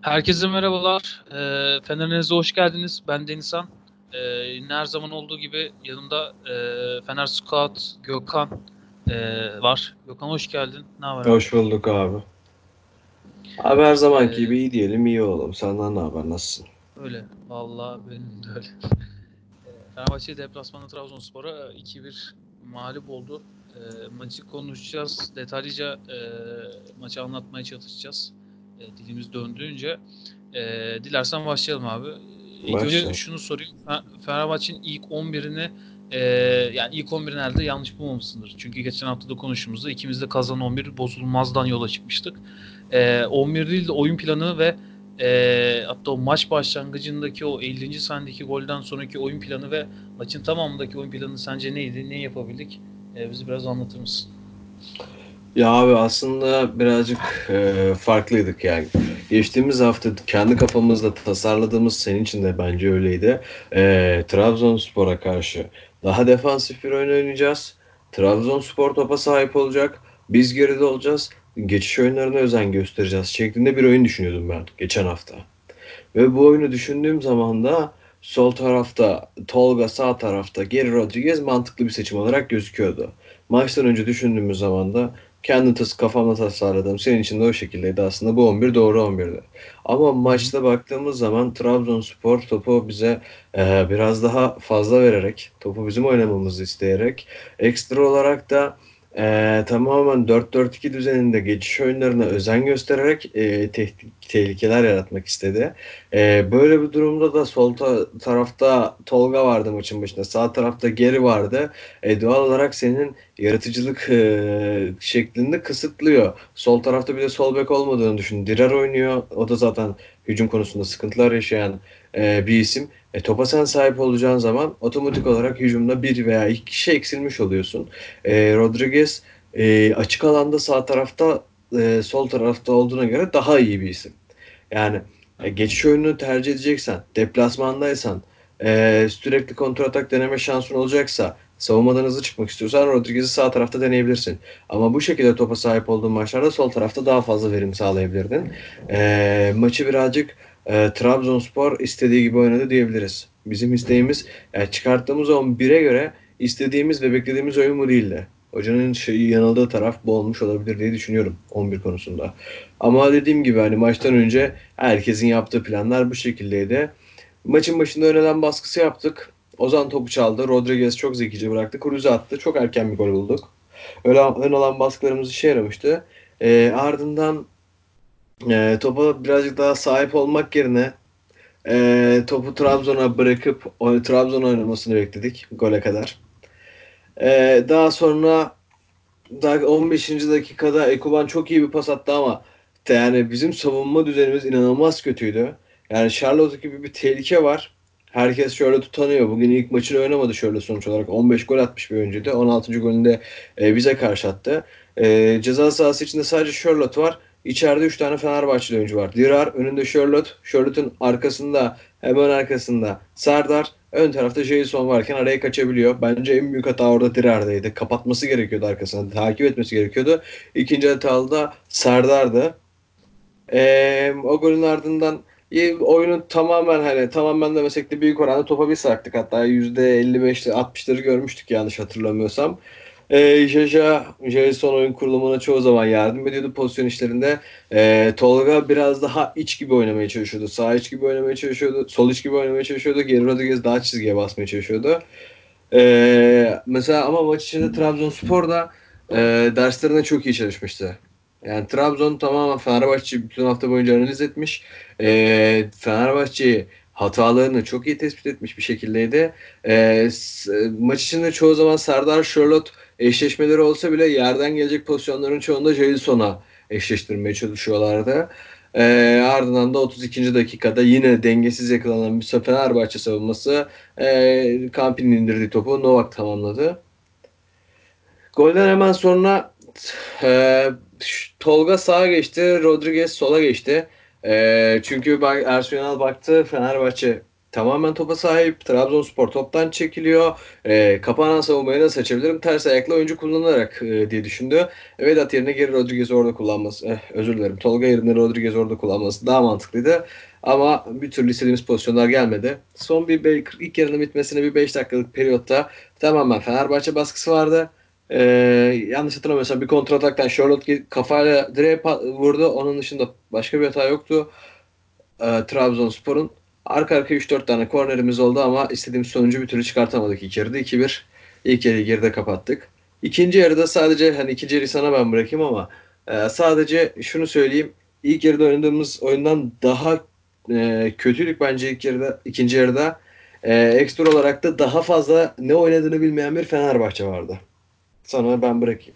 Herkese merhabalar. Eee Fener'inize hoş geldiniz. Ben Denizhan. Eee yine her zaman olduğu gibi yanımda eee Fener Scout Gökhan eee, var. Gökhan hoş geldin. Ne haber abi? Hoş bulduk abi. Abi her zamanki Ee, gibi iyi diyelim, iyi olalım. Senden ne haber, nasılsın? Öyle. Vallahi benim de öyle. Eee, Fenerbahçe deplasmanı Trabzonspor'a 2-1 mağlup oldu. Eee, maçı konuşacağız. Detaylıca eee, maçı anlatmaya çalışacağız. Eee, dilimiz döndüğünce. Eee, dilersen başlayalım abi. İlk önce şunu sorayım. Fe- Fenerbahçe'nin ilk 11'ini eee, yani ilk 11'in herhalde yanlış bulmamışsındır. Çünkü geçen hafta da konuştuğumuzda ikimiz de kazan 11 bozulmazdan yola çıkmıştık. Eee 11 değil de oyun planı ve eee, hatta o maç başlangıcındaki o 50. saniyedeki golden sonraki oyun planı ve maçın tamamındaki oyun planı sence neydi? Ne yapabildik? Eee bizi biraz anlatır mısın? Ya abi aslında birazcık e, farklıydık yani. Geçtiğimiz hafta kendi kafamızda tasarladığımız senin için de bence öyleydi. E, Trabzonspor'a karşı daha defansif bir oyun oynayacağız. Trabzonspor topa sahip olacak. Biz geride olacağız. Geçiş oyunlarına özen göstereceğiz şeklinde bir oyun düşünüyordum ben geçen hafta. Ve bu oyunu düşündüğüm zaman da sol tarafta Tolga sağ tarafta Geri Rodriguez mantıklı bir seçim olarak gözüküyordu. Maçtan önce düşündüğümüz zaman da kendi tas kafamda tasarladığım senin için de o şekildeydi aslında. Bu 11 doğru 11'di. Ama maçta baktığımız zaman Trabzonspor topu bize e, biraz daha fazla vererek, topu bizim oynamamızı isteyerek, ekstra olarak da e, tamamen 4-4-2 düzeninde geçiş oyunlarına özen göstererek e, tehdit, tehlikeler yaratmak istedi. Ee, böyle bir durumda da sol ta- tarafta Tolga vardı maçın başında. Sağ tarafta Geri vardı. E, doğal olarak senin yaratıcılık e, şeklinde kısıtlıyor. Sol tarafta bir de sol bek olmadığını düşün. Dirar oynuyor. O da zaten hücum konusunda sıkıntılar yaşayan e, bir isim. E, topa sen sahip olacağın zaman otomatik olarak hücumda bir veya iki kişi eksilmiş oluyorsun. E, Rodriguez e, açık alanda sağ tarafta e, sol tarafta olduğuna göre daha iyi bir isim. Yani e, geçiş oyununu tercih edeceksen, deplasmandaysan, e, sürekli kontratak deneme şansın olacaksa, savunmadan hızlı çıkmak istiyorsan Rodriguez'i sağ tarafta deneyebilirsin. Ama bu şekilde topa sahip olduğun maçlarda sol tarafta daha fazla verim sağlayabilirdin. E, maçı birazcık e, Trabzonspor istediği gibi oynadı diyebiliriz. Bizim isteğimiz yani çıkarttığımız 11'e göre istediğimiz ve beklediğimiz oyun bu değildi. Hocanın şeyi yanıldığı taraf bu olmuş olabilir diye düşünüyorum 11 konusunda. Ama dediğim gibi hani maçtan önce herkesin yaptığı planlar bu şekildeydi. Maçın başında önelen baskısı yaptık. Ozan topu çaldı. Rodriguez çok zekice bıraktı. Kruse attı. Çok erken bir gol bulduk. Öyle ön alan baskılarımız işe yaramıştı. Ee, ardından e, topa birazcık daha sahip olmak yerine e, topu Trabzon'a bırakıp o, Trabzon oynamasını bekledik gole kadar. Ee, daha sonra daha 15. dakikada Ekuban çok iyi bir pas attı ama yani bizim savunma düzenimiz inanılmaz kötüydü. Yani Charlotte gibi bir tehlike var. Herkes Charlotte'u tanıyor. Bugün ilk maçını oynamadı Charlotte sonuç olarak. 15 gol atmış bir oyuncuydu. 16. golünde e, bize karşı attı. E, ceza sahası içinde sadece Charlotte var. İçeride 3 tane Fenerbahçeli oyuncu var. Dirar önünde Charlotte. Charlotte'un arkasında hemen arkasında Serdar. Ön tarafta Jason varken araya kaçabiliyor. Bence en büyük hata orada Dirar'daydı. Kapatması gerekiyordu arkasına. Takip etmesi gerekiyordu. İkinci hatalı da Serdar'dı. Ee, o golün ardından oyunu tamamen hani tamamen demesek de büyük oranda topa biz saktık. Hatta %55'li 60'ları görmüştük yanlış hatırlamıyorsam. Ee, Jaja, Jason oyun kurulumuna çoğu zaman yardım ediyordu pozisyon işlerinde. Ee, Tolga biraz daha iç gibi oynamaya çalışıyordu. Sağ iç gibi oynamaya çalışıyordu. Sol iç gibi oynamaya çalışıyordu. Geri Rodriguez daha çizgiye basmaya çalışıyordu. Ee, mesela ama maç içinde Trabzonspor da e, derslerine çok iyi çalışmıştı. Yani Trabzon tamamen Fenerbahçe bütün hafta boyunca analiz etmiş. Ee, Fenerbahçe'yi hatalarını çok iyi tespit etmiş bir şekildeydi. S- maç içinde çoğu zaman Serdar Charlotte eşleşmeleri olsa bile yerden gelecek pozisyonların çoğunda Jason'a eşleştirmeye çalışıyorlardı. Ee, ardından da 32. dakikada yine dengesiz yakalanan bir Fenerbahçe savunması e, Kampi'nin indirdiği topu Novak tamamladı. Golden hemen sonra e, Tolga sağa geçti, Rodriguez sola geçti. E, çünkü bak, Ersun Yanal baktı Fenerbahçe tamamen topa sahip. Trabzonspor toptan çekiliyor. E, kapanan savunmayı nasıl açabilirim? Ters ayaklı oyuncu kullanarak e, diye düşündü. Vedat yerine geri Rodriguez orada kullanması. Eh, özür dilerim. Tolga yerine Rodriguez orada kullanması daha mantıklıydı. Ama bir türlü istediğimiz pozisyonlar gelmedi. Son bir be- ilk yarının bitmesine bir 5 dakikalık periyotta tamamen Fenerbahçe baskısı vardı. Ee, yanlış hatırlamıyorsam bir kontrataktan Charlotte kafayla direğe vurdu. Onun dışında başka bir hata yoktu. Ee, Trabzonspor'un arka arka 3-4 tane kornerimiz oldu ama istediğimiz sonucu bir türlü çıkartamadık ilk yarıda 2-1. İlk yarıyı geride kapattık. İkinci yarıda sadece hani ikinci yarıyı sana ben bırakayım ama e, sadece şunu söyleyeyim. İlk yarıda oynadığımız oyundan daha e, kötüydük bence ilk yarıda, ikinci yarıda. E, ekstra olarak da daha fazla ne oynadığını bilmeyen bir Fenerbahçe vardı. Sana ben bırakayım.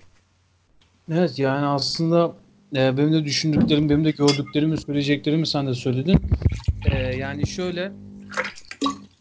Evet yani aslında e, benim de düşündüklerim, benim de gördüklerimi, söyleyeceklerimi sen de söyledin. E, yani şöyle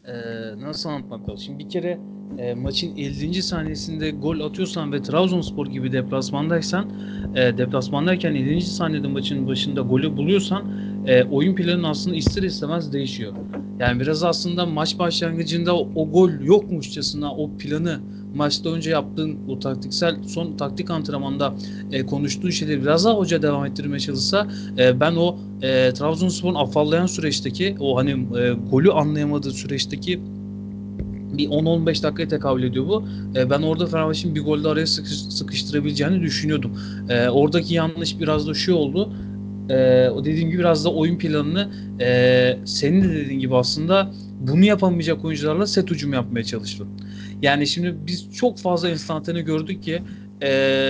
e, nasıl anlatmak lazım? Bir kere e, maçın 50. saniyesinde gol atıyorsan ve Trabzonspor gibi deplasmandaysan, e, deplasmandayken 50. saniyede maçın başında golü buluyorsan e, oyun planın aslında ister istemez değişiyor. Yani biraz aslında maç başlangıcında o, o gol yokmuşçasına o planı maçta önce yaptığın o taktiksel son taktik antrenmanda e, konuştuğu şeyleri biraz daha hoca devam ettirmeye çalışsa e, ben o e, Trabzonspor'un afallayan süreçteki o hani e, golü anlayamadığı süreçteki bir 10-15 dakikaya tekabül ediyor bu. E, ben orada Fenerbahçe'nin bir golde araya sıkış, sıkıştırabileceğini düşünüyordum. E, oradaki yanlış biraz da şu oldu. E, o dediğim gibi biraz da oyun planını e, senin de dediğin gibi aslında bunu yapamayacak oyuncularla set hücum yapmaya çalıştım. Yani şimdi biz çok fazla enstantane gördük ki e,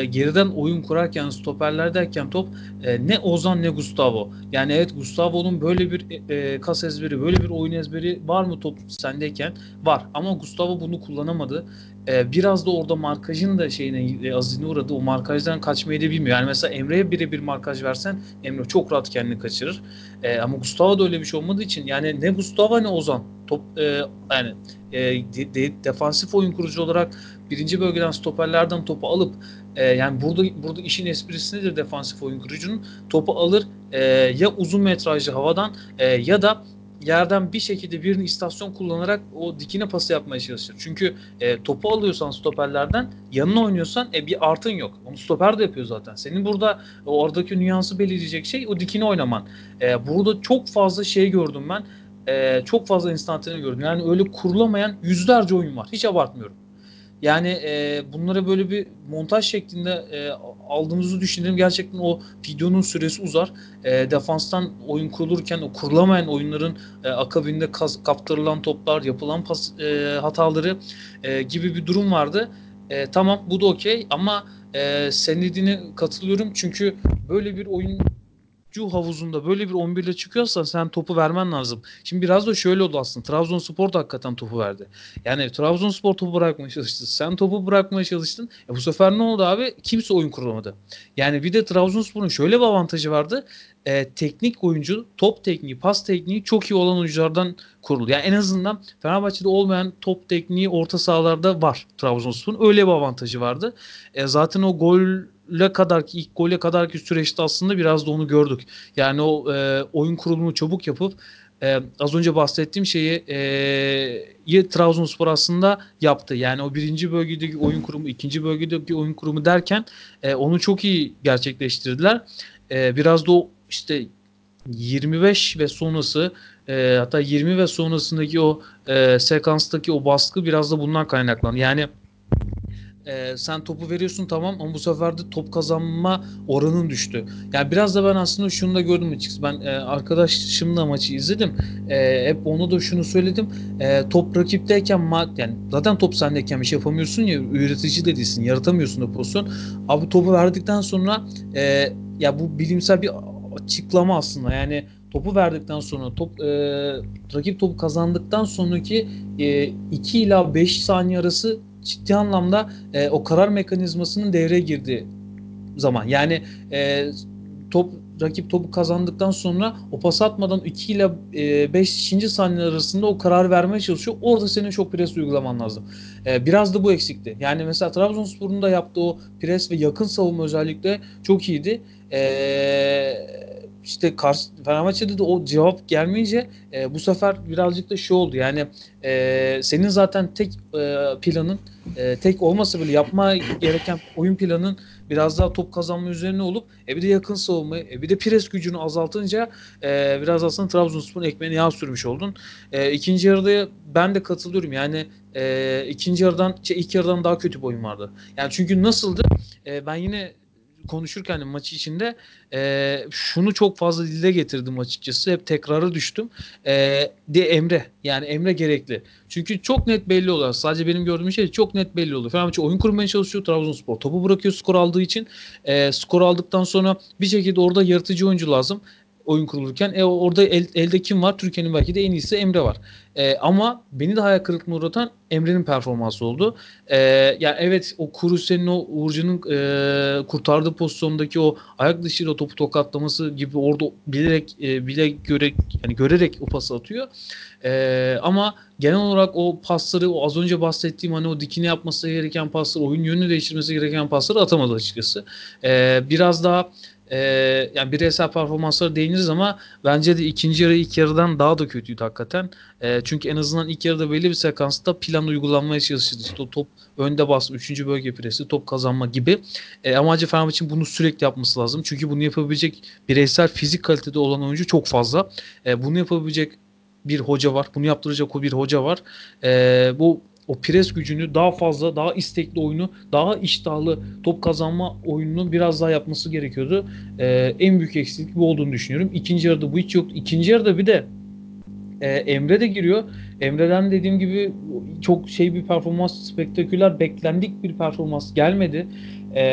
geriden oyun kurarken stoperlerdeyken top e, ne Ozan ne Gustavo. Yani evet Gustavo'nun böyle bir e, kas ezberi, böyle bir oyun ezberi var mı top sendeyken? Var. Ama Gustavo bunu kullanamadı. E, biraz da orada markajın da şeyine e, azine uğradı. O markajdan kaçmayı da bilmiyor. Yani mesela Emre'ye birebir markaj versen Emre çok rahat kendini kaçırır. E, ama Gustavo da öyle bir şey olmadığı için yani ne Gustavo ne Ozan top e, yani e, de, de, defansif oyun kurucu olarak birinci bölgeden stoperlerden topu alıp e, yani burada burada işin esprisi nedir defansif oyun kurucunun topu alır e, ya uzun metrajlı havadan e, ya da yerden bir şekilde birini istasyon kullanarak o dikine pası yapmaya çalışır. Çünkü e, topu alıyorsan stoperlerden yanına oynuyorsan e, bir artın yok. Onu stoper de yapıyor zaten. Senin burada oradaki nüansı belirleyecek şey o dikine oynaman. E, burada çok fazla şey gördüm ben. E, çok fazla instantane gördüm. Yani öyle kurulamayan yüzlerce oyun var. Hiç abartmıyorum. Yani e, bunları böyle bir montaj şeklinde e, aldığımızı düşünelim. Gerçekten o videonun süresi uzar. E, defanstan oyun kurulurken o kurulamayan oyunların e, akabinde kaz, kaptırılan toplar, yapılan pas e, hataları e, gibi bir durum vardı. E, tamam bu da okey ama e, senin dediğine katılıyorum. Çünkü böyle bir oyun havuzunda böyle bir 11 ile çıkıyorsan sen topu vermen lazım. Şimdi biraz da şöyle oldu aslında. Trabzonspor da hakikaten topu verdi. Yani Trabzonspor topu bırakmaya çalıştı. Sen topu bırakmaya çalıştın. E bu sefer ne oldu abi? Kimse oyun kuramadı. Yani bir de Trabzonspor'un şöyle bir avantajı vardı. E, teknik oyuncu, top tekniği, pas tekniği çok iyi olan oyunculardan kuruldu. Yani en azından Fenerbahçe'de olmayan top tekniği orta sahalarda var Trabzonspor'un. Öyle bir avantajı vardı. E, zaten o gol le kadar ki ilk gole kadar ki süreçte aslında biraz da onu gördük. Yani o e, oyun kurulumunu çabuk yapıp e, az önce bahsettiğim şeyi e, Trabzonspor aslında yaptı. Yani o birinci bölgedeki oyun kurumu, ikinci bölgedeki oyun kurumu derken e, onu çok iyi gerçekleştirdiler. E, biraz da o işte 25 ve sonrası e, hatta 20 ve sonrasındaki o e, sekanstaki o baskı biraz da bundan kaynaklandı. Yani e, sen topu veriyorsun tamam ama bu sefer de top kazanma oranın düştü. Yani biraz da ben aslında şunu da gördüm açıkçası. Ben e, arkadaşımla maçı izledim. E, hep onu da şunu söyledim. E, top rakipteyken ma yani zaten top sendeyken bir şey yapamıyorsun ya üretici de değilsin. Yaratamıyorsun da pozisyon. Abi topu verdikten sonra e, ya bu bilimsel bir açıklama aslında. Yani topu verdikten sonra top e, rakip topu kazandıktan sonraki 2 e, ila 5 saniye arası ciddi anlamda e, o karar mekanizmasının devreye girdiği zaman. Yani e, top rakip topu kazandıktan sonra o pas atmadan 2 ile 5. E, saniye arasında o karar vermeye çalışıyor. Orada senin çok pres uygulaman lazım. E, biraz da bu eksikti. Yani mesela Trabzonspor'un da yaptığı o pres ve yakın savunma özellikle çok iyiydi. E, işte Kars, Fenerbahçe'de de o cevap gelmeyince e, bu sefer birazcık da şey oldu. Yani e, senin zaten tek e, planın e, tek olmasa bile yapma gereken oyun planın biraz daha top kazanma üzerine olup e bir de yakın savunma e bir de pres gücünü azaltınca e, biraz aslında Trabzonspor'un ekmeğine yağ sürmüş oldun. E, ikinci yarıda ben de katılıyorum. Yani e, ikinci yarıdan şey, ilk yarıdan daha kötü bir oyun vardı. Yani çünkü nasıldı? E, ben yine konuşurken maç içinde e, şunu çok fazla dile getirdim açıkçası. Hep tekrara düştüm. E, de Emre. Yani Emre gerekli. Çünkü çok net belli oluyor. Sadece benim gördüğüm şey çok net belli oluyor. Fenerbahçe oyun kurmaya çalışıyor. Trabzonspor topu bırakıyor skor aldığı için. E, skor aldıktan sonra bir şekilde orada yaratıcı oyuncu lazım oyun kurulurken. E, orada el, elde kim var? Türkiye'nin belki de en iyisi Emre var. E, ama beni de hayal kırıklığına uğratan Emre'nin performansı oldu. E, yani evet o Kuruse'nin o Uğurcan'ın e, kurtardığı pozisyondaki o ayak dışıyla topu tokatlaması gibi orada bilerek e, bile göre yani görerek o pası atıyor. E, ama genel olarak o pasları o az önce bahsettiğim hani o dikine yapması gereken pasları, oyun yönünü değiştirmesi gereken pasları atamadı açıkçası. E, biraz daha e, yani bireysel performanslara değiniriz ama bence de ikinci yarı ilk yarıdan daha da kötüydü hakikaten. E, çünkü en azından ilk yarıda belli bir sekansta plan uygulanmaya çalışıldı. İşte top önde bas, üçüncü bölge presi, top kazanma gibi. E, amacı Fenerbahçe'nin bunu sürekli yapması lazım. Çünkü bunu yapabilecek bireysel fizik kalitede olan oyuncu çok fazla. E, bunu yapabilecek bir hoca var. Bunu yaptıracak o bir hoca var. E, bu o pres gücünü daha fazla, daha istekli oyunu, daha iştahlı top kazanma oyununu biraz daha yapması gerekiyordu. Ee, en büyük eksiklik bu olduğunu düşünüyorum. İkinci yarıda bu hiç yoktu. İkinci yarıda bir de e, Emre de giriyor. Emre'den dediğim gibi çok şey bir performans, spektaküler, beklendik bir performans gelmedi. E,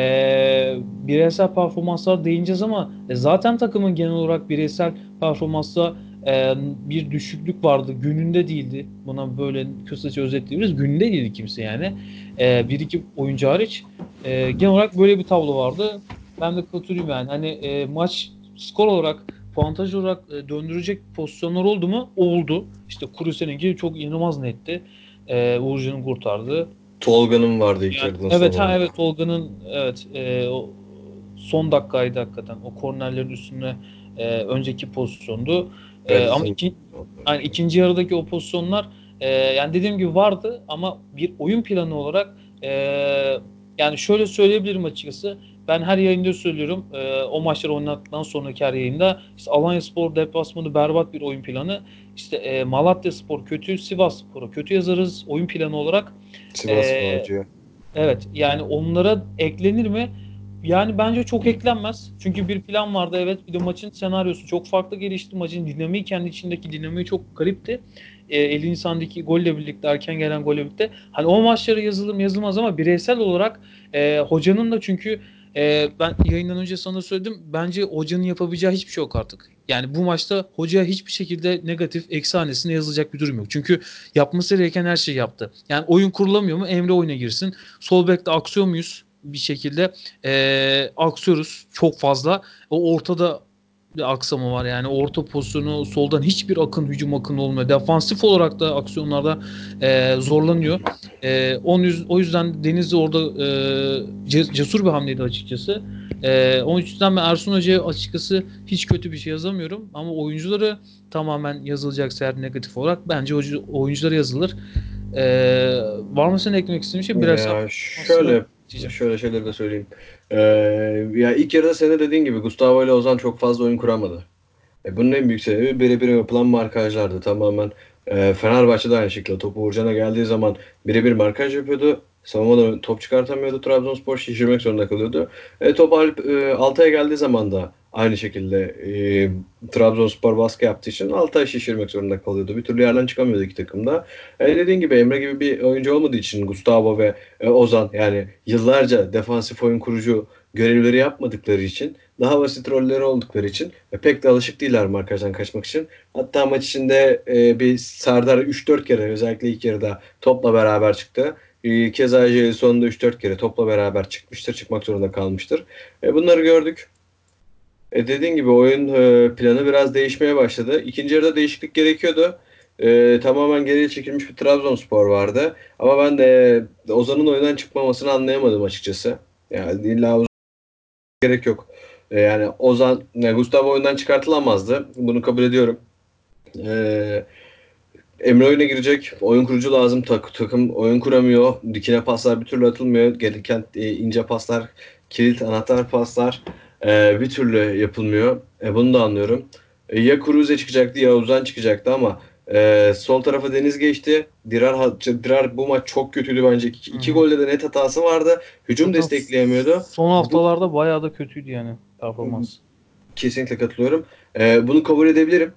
bireysel performanslar değineceğiz ama e, zaten takımın genel olarak bireysel performansa e, bir düşüklük vardı. Gününde değildi. Buna böyle kısaca özetleyebiliriz. Gününde değildi kimse yani. E, bir iki oyuncu hariç. E, genel olarak böyle bir tablo vardı. Ben de katılıyorum yani. Hani e, maç skor olarak puantaj olarak e, döndürecek pozisyonlar oldu mu? Oldu. İşte Kuruse'nin gibi çok inanılmaz netti. E, Uğurcan'ın kurtardığı. Tolga'nın vardı ilk yani, Evet ha evet Tolga'nın evet e, o son dakikaydı hakikaten. O kornerlerin üstüne e, önceki pozisyondu. E, ama iki, yani ikinci yarıdaki o pozisyonlar e, yani dediğim gibi vardı ama bir oyun planı olarak e, yani şöyle söyleyebilirim açıkçası. Ben her yayında söylüyorum. E, o maçları oynadıktan sonraki her yayında işte Alanya Spor deplasmanı berbat bir oyun planı. İşte e, Malatya Spor kötü, Sivas Spor'a kötü yazarız oyun planı olarak. Sivas Ee, Falcı. Evet yani onlara eklenir mi? Yani bence çok eklenmez. Çünkü bir plan vardı evet. Bir de maçın senaryosu çok farklı gelişti. Maçın dinamiği kendi içindeki dinamiği çok garipti. E, 50 Nisan'daki golle birlikte erken gelen golle birlikte. Hani o maçları yazılır mı yazılmaz ama bireysel olarak e, hocanın da çünkü e, ben yayından önce sana söyledim. Bence hocanın yapabileceği hiçbir şey yok artık. Yani bu maçta hoca hiçbir şekilde negatif eksi hanesine yazılacak bir durum yok. Çünkü yapması gereken her şeyi yaptı. Yani oyun kurulamıyor mu? Emre oyuna girsin. Sol bekte aksıyor muyuz? Bir şekilde e, aksıyoruz çok fazla. O ortada bir aksama var yani orta pozisyonu soldan hiçbir akın hücum akını olmuyor. Defansif olarak da aksiyonlarda e, zorlanıyor. E, onun yüz, o yüzden Denizli orada e, cesur bir hamleydi açıkçası. E, onun yüzden ben Ersun Hoca'ya açıkçası hiç kötü bir şey yazamıyorum. Ama oyuncuları tamamen yazılacaksa eğer negatif olarak bence oyuncuları yazılır. E, var mı senin eklemek istediğin şey? Biraz ya şöyle diyeceğim. Şöyle şeyleri de söyleyeyim. Ee, ya ilk yarıda senin de dediğin gibi Gustavo ile Ozan çok fazla oyun kuramadı. E, bunun en büyük sebebi birebir yapılan markajlardı. Tamamen e, Fenerbahçe'de aynı şekilde topu Uğurcan'a geldiği zaman birebir markaj yapıyordu. Savunmada top çıkartamıyordu. Trabzonspor şişirmek zorunda kalıyordu. E, top e, Altay'a geldiği zaman da aynı şekilde e, Trabzonspor baskı yaptığı için Altay şişirmek zorunda kalıyordu. Bir türlü yerden çıkamıyordu iki takımda. E, dediğin gibi Emre gibi bir oyuncu olmadığı için Gustavo ve e, Ozan yani yıllarca defansif oyun kurucu görevleri yapmadıkları için daha basit rolleri oldukları için e, pek de alışık değiller markajdan kaçmak için. Hatta maç içinde e, bir Serdar 3-4 kere özellikle ilk yarıda topla beraber çıktı. E, keza sonunda 3-4 kere topla beraber çıkmıştır, çıkmak zorunda kalmıştır. E, bunları gördük. E dediğin gibi oyun e, planı biraz değişmeye başladı. İkinci yarıda değişiklik gerekiyordu. E, tamamen geriye çekilmiş bir Trabzonspor vardı. Ama ben de Ozan'ın oyundan çıkmamasını anlayamadım açıkçası. Yani illa gerek yok. E, yani Ozan, yani Gustavo oyundan çıkartılamazdı. Bunu kabul ediyorum. E, Emre oyuna girecek. Oyun kurucu lazım. Tak, takım oyun kuramıyor. Dikine paslar bir türlü atılmıyor. Gereken e, ince paslar, kilit anahtar paslar e, bir türlü yapılmıyor. E, bunu da anlıyorum. E, ya Kruse çıkacaktı ya Ozan çıkacaktı ama e, sol tarafa Deniz geçti. Dirar, Dirar bu maç çok kötüydü bence. İki, iki golde de net hatası vardı. Hücum Zaten destekleyemiyordu. Son haftalarda bayağı da kötüydü yani performans. Kesinlikle katılıyorum. Ee, bunu kabul edebilirim.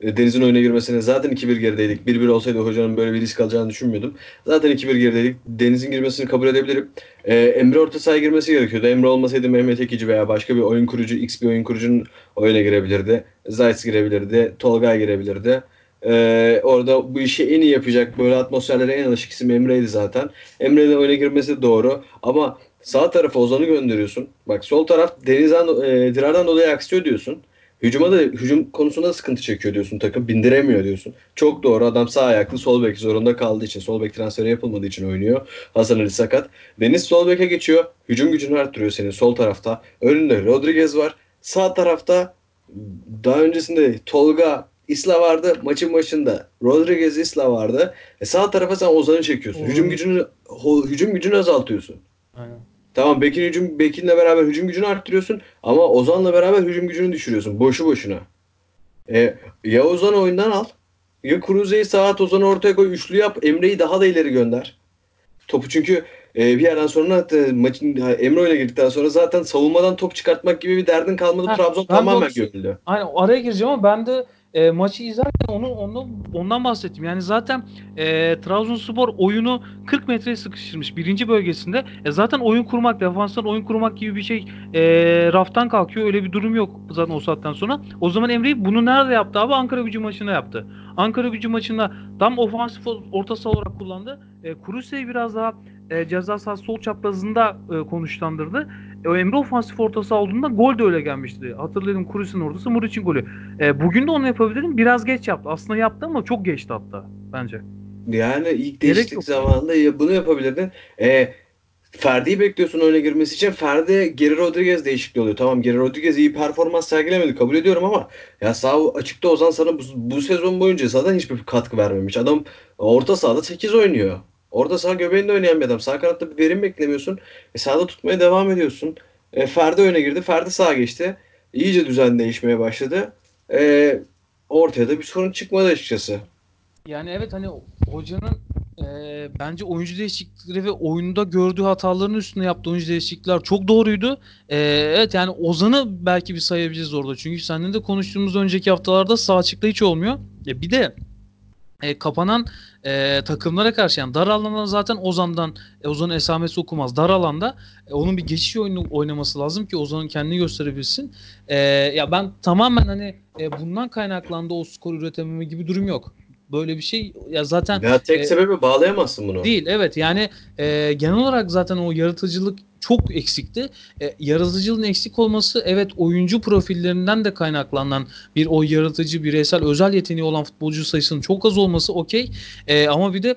Ee, Deniz'in oyuna girmesine zaten 2-1 gerideydik. 1-1 olsaydı hocanın böyle bir risk alacağını düşünmüyordum. Zaten 2-1 gerideydik. Deniz'in girmesini kabul edebilirim. Ee, Emre orta sahaya girmesi gerekiyordu. Emre olmasaydı Mehmet Ekici veya başka bir oyun kurucu, X bir oyun kurucunun oyuna girebilirdi. Zayt girebilirdi. Tolgay girebilirdi. Ee, orada bu işi en iyi yapacak böyle atmosferlere en alışık isim Emre'ydi zaten. Emre'nin oyuna girmesi doğru ama sağ tarafa Ozan'ı gönderiyorsun. Bak sol taraf Deniz'den, e, Dirar'dan dolayı aksıyor diyorsun. Hücuma da hücum konusunda da sıkıntı çekiyor diyorsun takım. Bindiremiyor diyorsun. Çok doğru. Adam sağ ayaklı sol bek zorunda kaldığı için. Sol bek transferi yapılmadığı için oynuyor. Hasan Ali sakat. Deniz sol beke geçiyor. Hücum gücünü arttırıyor senin sol tarafta. Önünde Rodriguez var. Sağ tarafta daha öncesinde Tolga Isla vardı. Maçın başında Rodriguez Isla vardı. E sağ tarafa sen Ozan'ı çekiyorsun. Hücum gücünü hücum gücünü azaltıyorsun. Aynen. Tamam Bekin hücum Bekin'le beraber hücum gücünü arttırıyorsun ama Ozan'la beraber hücum gücünü düşürüyorsun boşu boşuna. E, ya Ozan'ı oyundan al ya Kruse'yi sağa Ozan'ı ortaya koy üçlü yap Emre'yi daha da ileri gönder. Topu çünkü e, bir yerden sonra e, maçın Emre oyuna girdikten sonra zaten savunmadan top çıkartmak gibi bir derdin kalmadı. Ha, Trabzon tamamen gömüldü. Aynen araya gireceğim ama ben de e, maçı izlerken onu ondan ondan bahsettim. Yani zaten e, Trabzonspor oyunu 40 metreye sıkıştırmış birinci bölgesinde. E, zaten oyun kurmak, defanstan oyun kurmak gibi bir şey e, raftan kalkıyor. Öyle bir durum yok zaten o saatten sonra. O zaman Emre bunu nerede yaptı abi? Ankara gücü maçında yaptı. Ankara gücü maçında tam ofansif orta olarak kullandı. E, Kuruse'yi biraz daha e, ceza sahası sol çaprazında e, konuşlandırdı. E, o Emre ofansif orta saha olduğunda gol de öyle gelmişti. Hatırladım Kuruse'nin ortası Muriç'in golü. E, bugün de onu yapabilirim. Biraz geç yaptı. Aslında yaptı ama çok geçti hatta bence. Yani ilk değişiklik zamanında ya bunu yapabilirdin. E, Ferdi'yi bekliyorsun oyuna girmesi için. Ferdi Geri Rodriguez değişikliği oluyor. Tamam Geri Rodriguez iyi performans sergilemedi kabul ediyorum ama ya sağ açıkta Ozan sana bu, bu sezon boyunca zaten hiçbir katkı vermemiş. Adam orta sahada 8 oynuyor. Orta saha göbeğinde oynayan bir adam. Sağ kanatta bir verim beklemiyorsun. E, sağda tutmaya devam ediyorsun. E, Ferdi oyuna girdi. Ferdi sağa geçti. İyice düzen değişmeye başladı. E, ortaya da bir sorun çıkmadı açıkçası. Yani evet hani hocanın e, bence oyuncu değişiklikleri ve oyunda gördüğü hataların üstüne yaptığı oyuncu değişiklikler çok doğruydu. E, evet yani Ozan'ı belki bir sayabiliriz orada. Çünkü seninle de konuştuğumuz önceki haftalarda sağ açıkta hiç olmuyor. E, bir de e, kapanan e, takımlara karşı yani dar alanda zaten Ozan'dan e, Ozan'ın esamesi okumaz. Dar alanda e, onun bir geçiş oyunu oynaması lazım ki Ozan'ın kendini gösterebilsin. E, ya ben tamamen hani e, bundan kaynaklandı o skor üretememe gibi durum yok. Böyle bir şey ya zaten Ya tek e, sebebi bağlayamazsın bunu. Değil evet yani e, genel olarak zaten o yaratıcılık çok eksikti. E, yaratıcılığın eksik olması evet oyuncu profillerinden de kaynaklanan bir o yaratıcı bireysel özel yeteneği olan futbolcu sayısının çok az olması okey. E, ama bir de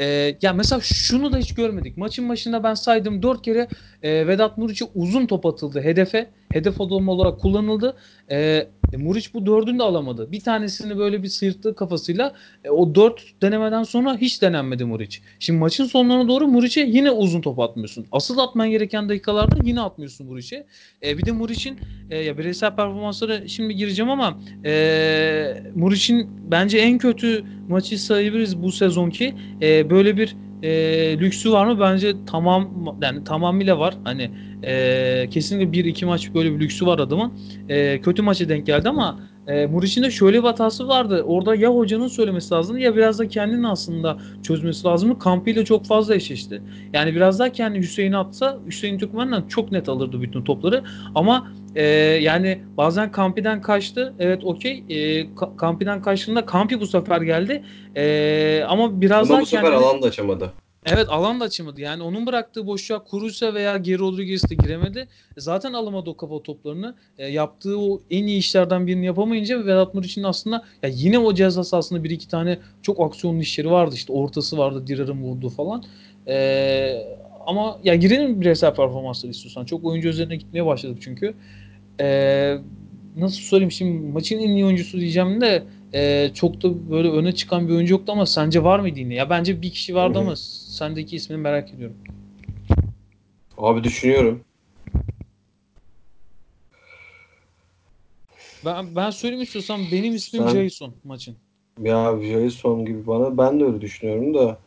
e, ya mesela şunu da hiç görmedik. Maçın başında ben saydım 4 kere e, Vedat Muriç'e uzun top atıldı hedefe. Hedef adamı olarak kullanıldı. E, e, Muriç bu dördünü de alamadı. Bir tanesini böyle bir sıyırttığı kafasıyla e, o dört denemeden sonra hiç denenmedi Muriç. Şimdi maçın sonlarına doğru Muriç'e yine uzun top atmıyorsun. Asıl atman gereken dakikalarda yine atmıyorsun Muriç'e. E, bir de Muriç'in e, ya bireysel performanslara şimdi gireceğim ama e, Muriç'in bence en kötü maçı sayabiliriz bu sezonki. E, böyle bir e, lüksü var mı? Bence tamam yani tamamıyla var. Hani e, kesinlikle bir iki maç böyle bir lüksü var adamın. E, kötü maça denk geldi ama e, Muriç'in de şöyle bir hatası vardı. Orada ya hocanın söylemesi lazımdı ya biraz da kendinin aslında çözmesi lazımdı. Kampıyla çok fazla eşleşti. Yani biraz daha kendi Hüseyin'i atsa Hüseyin Türkmen'den çok net alırdı bütün topları. Ama e, yani bazen Kampi'den kaçtı. Evet okey. E, Ka- Kampi'den kaçtığında Kampi bu sefer geldi. E, ama biraz Ama daha bu sefer kendini- alan da açamadı. Evet alan da açamadı. Yani onun bıraktığı boşluğa Kuruse veya Geri Rodriguez de giremedi. E, Zaten alamadı o kafa toplarını. E, yaptığı o en iyi işlerden birini yapamayınca Vedat Muriç'in aslında ya yine o ceza sahasında bir iki tane çok aksiyonlu işleri vardı. İşte ortası vardı, Dirar'ın vurduğu falan. E, ama ya girelim bireysel performansları istiyorsan. Çok oyuncu üzerine gitmeye başladık çünkü. Ee, nasıl söyleyeyim şimdi maçın en iyi oyuncusu diyeceğim de e, çok da böyle öne çıkan bir oyuncu yoktu ama sence var mıydı yine? Ya bence bir kişi vardı ama sendeki ismini merak ediyorum. Abi düşünüyorum. Ben ben söyleyeyim istiyorsan benim ismim Sen- Jason maçın. Ya Jason gibi bana ben de öyle düşünüyorum da.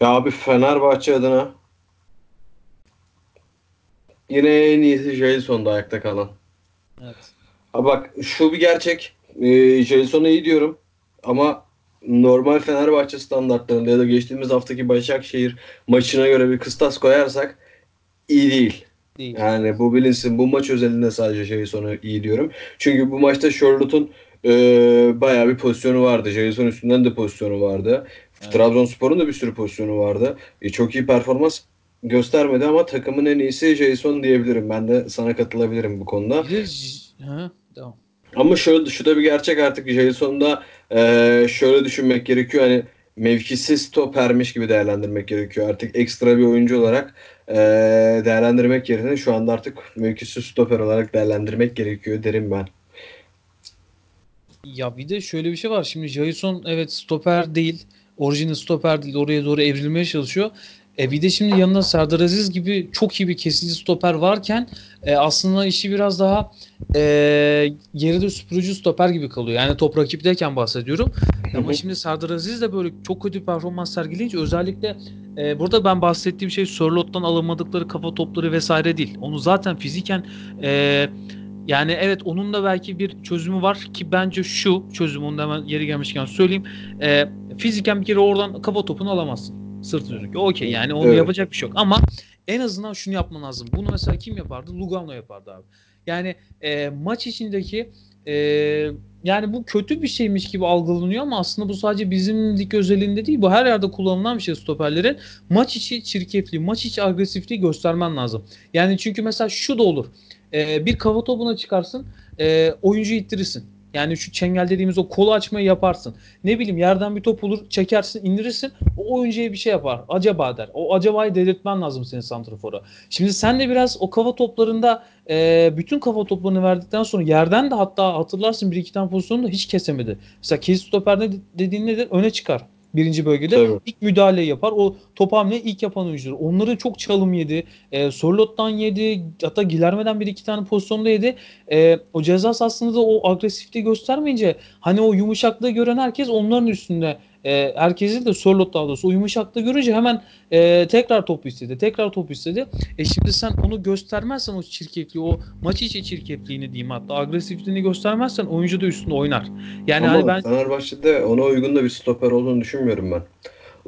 Ya abi Fenerbahçe adına yine en iyisi Jason'da ayakta kalan. Evet. Ha bak şu bir gerçek. Ee, Jason'a iyi diyorum. Ama normal Fenerbahçe standartlarında ya da geçtiğimiz haftaki Başakşehir maçına göre bir kıstas koyarsak iyi değil. Değil. Yani bu bilinsin. Bu maç özelinde sadece Jason'a iyi diyorum. Çünkü bu maçta Charlotte'un e, bayağı bir pozisyonu vardı. Jason üstünden de pozisyonu vardı. Evet. Trabzonspor'un da bir sürü pozisyonu vardı. E, çok iyi performans göstermedi ama takımın en iyisi Jason diyebilirim. Ben de sana katılabilirim bu konuda. Ha, devam. Ama şöyle şu da bir gerçek artık Jason'da e, şöyle düşünmek gerekiyor. Hani mevkisiz stopermiş gibi değerlendirmek gerekiyor. Artık ekstra bir oyuncu olarak e, değerlendirmek yerine şu anda artık mevkisiz stoper olarak değerlendirmek gerekiyor derim ben. Ya bir de şöyle bir şey var. Şimdi Jason evet stoper değil. Orijinal stoper değil. Oraya doğru evrilmeye çalışıyor. E bir de şimdi yanında Serdar Aziz gibi çok iyi bir kesici stoper varken e, aslında işi biraz daha e, geride süpürücü stoper gibi kalıyor. Yani top rakipteyken bahsediyorum. Ama şimdi Serdar Aziz de böyle çok kötü performans sergileyince özellikle e, burada ben bahsettiğim şey Sörlot'tan alınmadıkları kafa topları vesaire değil. Onu zaten fiziken e, yani evet onun da belki bir çözümü var ki bence şu çözüm onu da hemen yeri gelmişken söyleyeyim. E, fiziken bir kere oradan kafa topunu alamazsın. Sırt dönük. Okey yani onu Evet. yapacak bir şey yok. Ama en azından şunu yapman lazım. Bunu mesela kim yapardı? Lugano yapardı abi. Yani e, maç içindeki e, yani bu kötü bir şeymiş gibi algılanıyor ama aslında bu sadece bizim lig özelinde değil. Bu her yerde kullanılan bir şey stoperlerin. Maç içi çirkefliği, maç içi agresifliği göstermen lazım. Yani çünkü mesela şu da olur. E, bir kafa topuna çıkarsın, e, oyuncuyu ittirirsin. Yani şu çengel dediğimiz o kolu açmayı yaparsın. Ne bileyim yerden bir top olur, çekersin, indirirsin. O oyuncuya bir şey yapar. Acaba der. O acabayı delirtmen lazım senin santrafora. Şimdi sen de biraz o kafa toplarında e, bütün kafa toplarını verdikten sonra yerden de hatta hatırlarsın bir iki tane pozisyonu da hiç kesemedi. Mesela kesit stoper ne dediğin nedir? Öne çıkar birinci bölgede. Tabii. ilk müdahaleyi yapar. O top hamle ilk yapan oyuncudur. Onları çok çalım yedi. E, Sorlot'tan yedi. Hatta Gilerme'den bir iki tane pozisyonda yedi. E, o ceza sahasında da o agresifliği göstermeyince hani o yumuşaklığı gören herkes onların üstünde e, herkesi de Sorlot daha doğrusu o yumuşaklığı görünce hemen e, tekrar top istedi. Tekrar top istedi. E şimdi sen onu göstermezsen o çirkefliği, o maç içi çirkefliğini diyeyim hatta agresifliğini göstermezsen oyuncu da üstünde oynar. Yani Ama hani ben Fenerbahçe'de ona uygun da bir stoper olduğunu düşünmüyorum ben.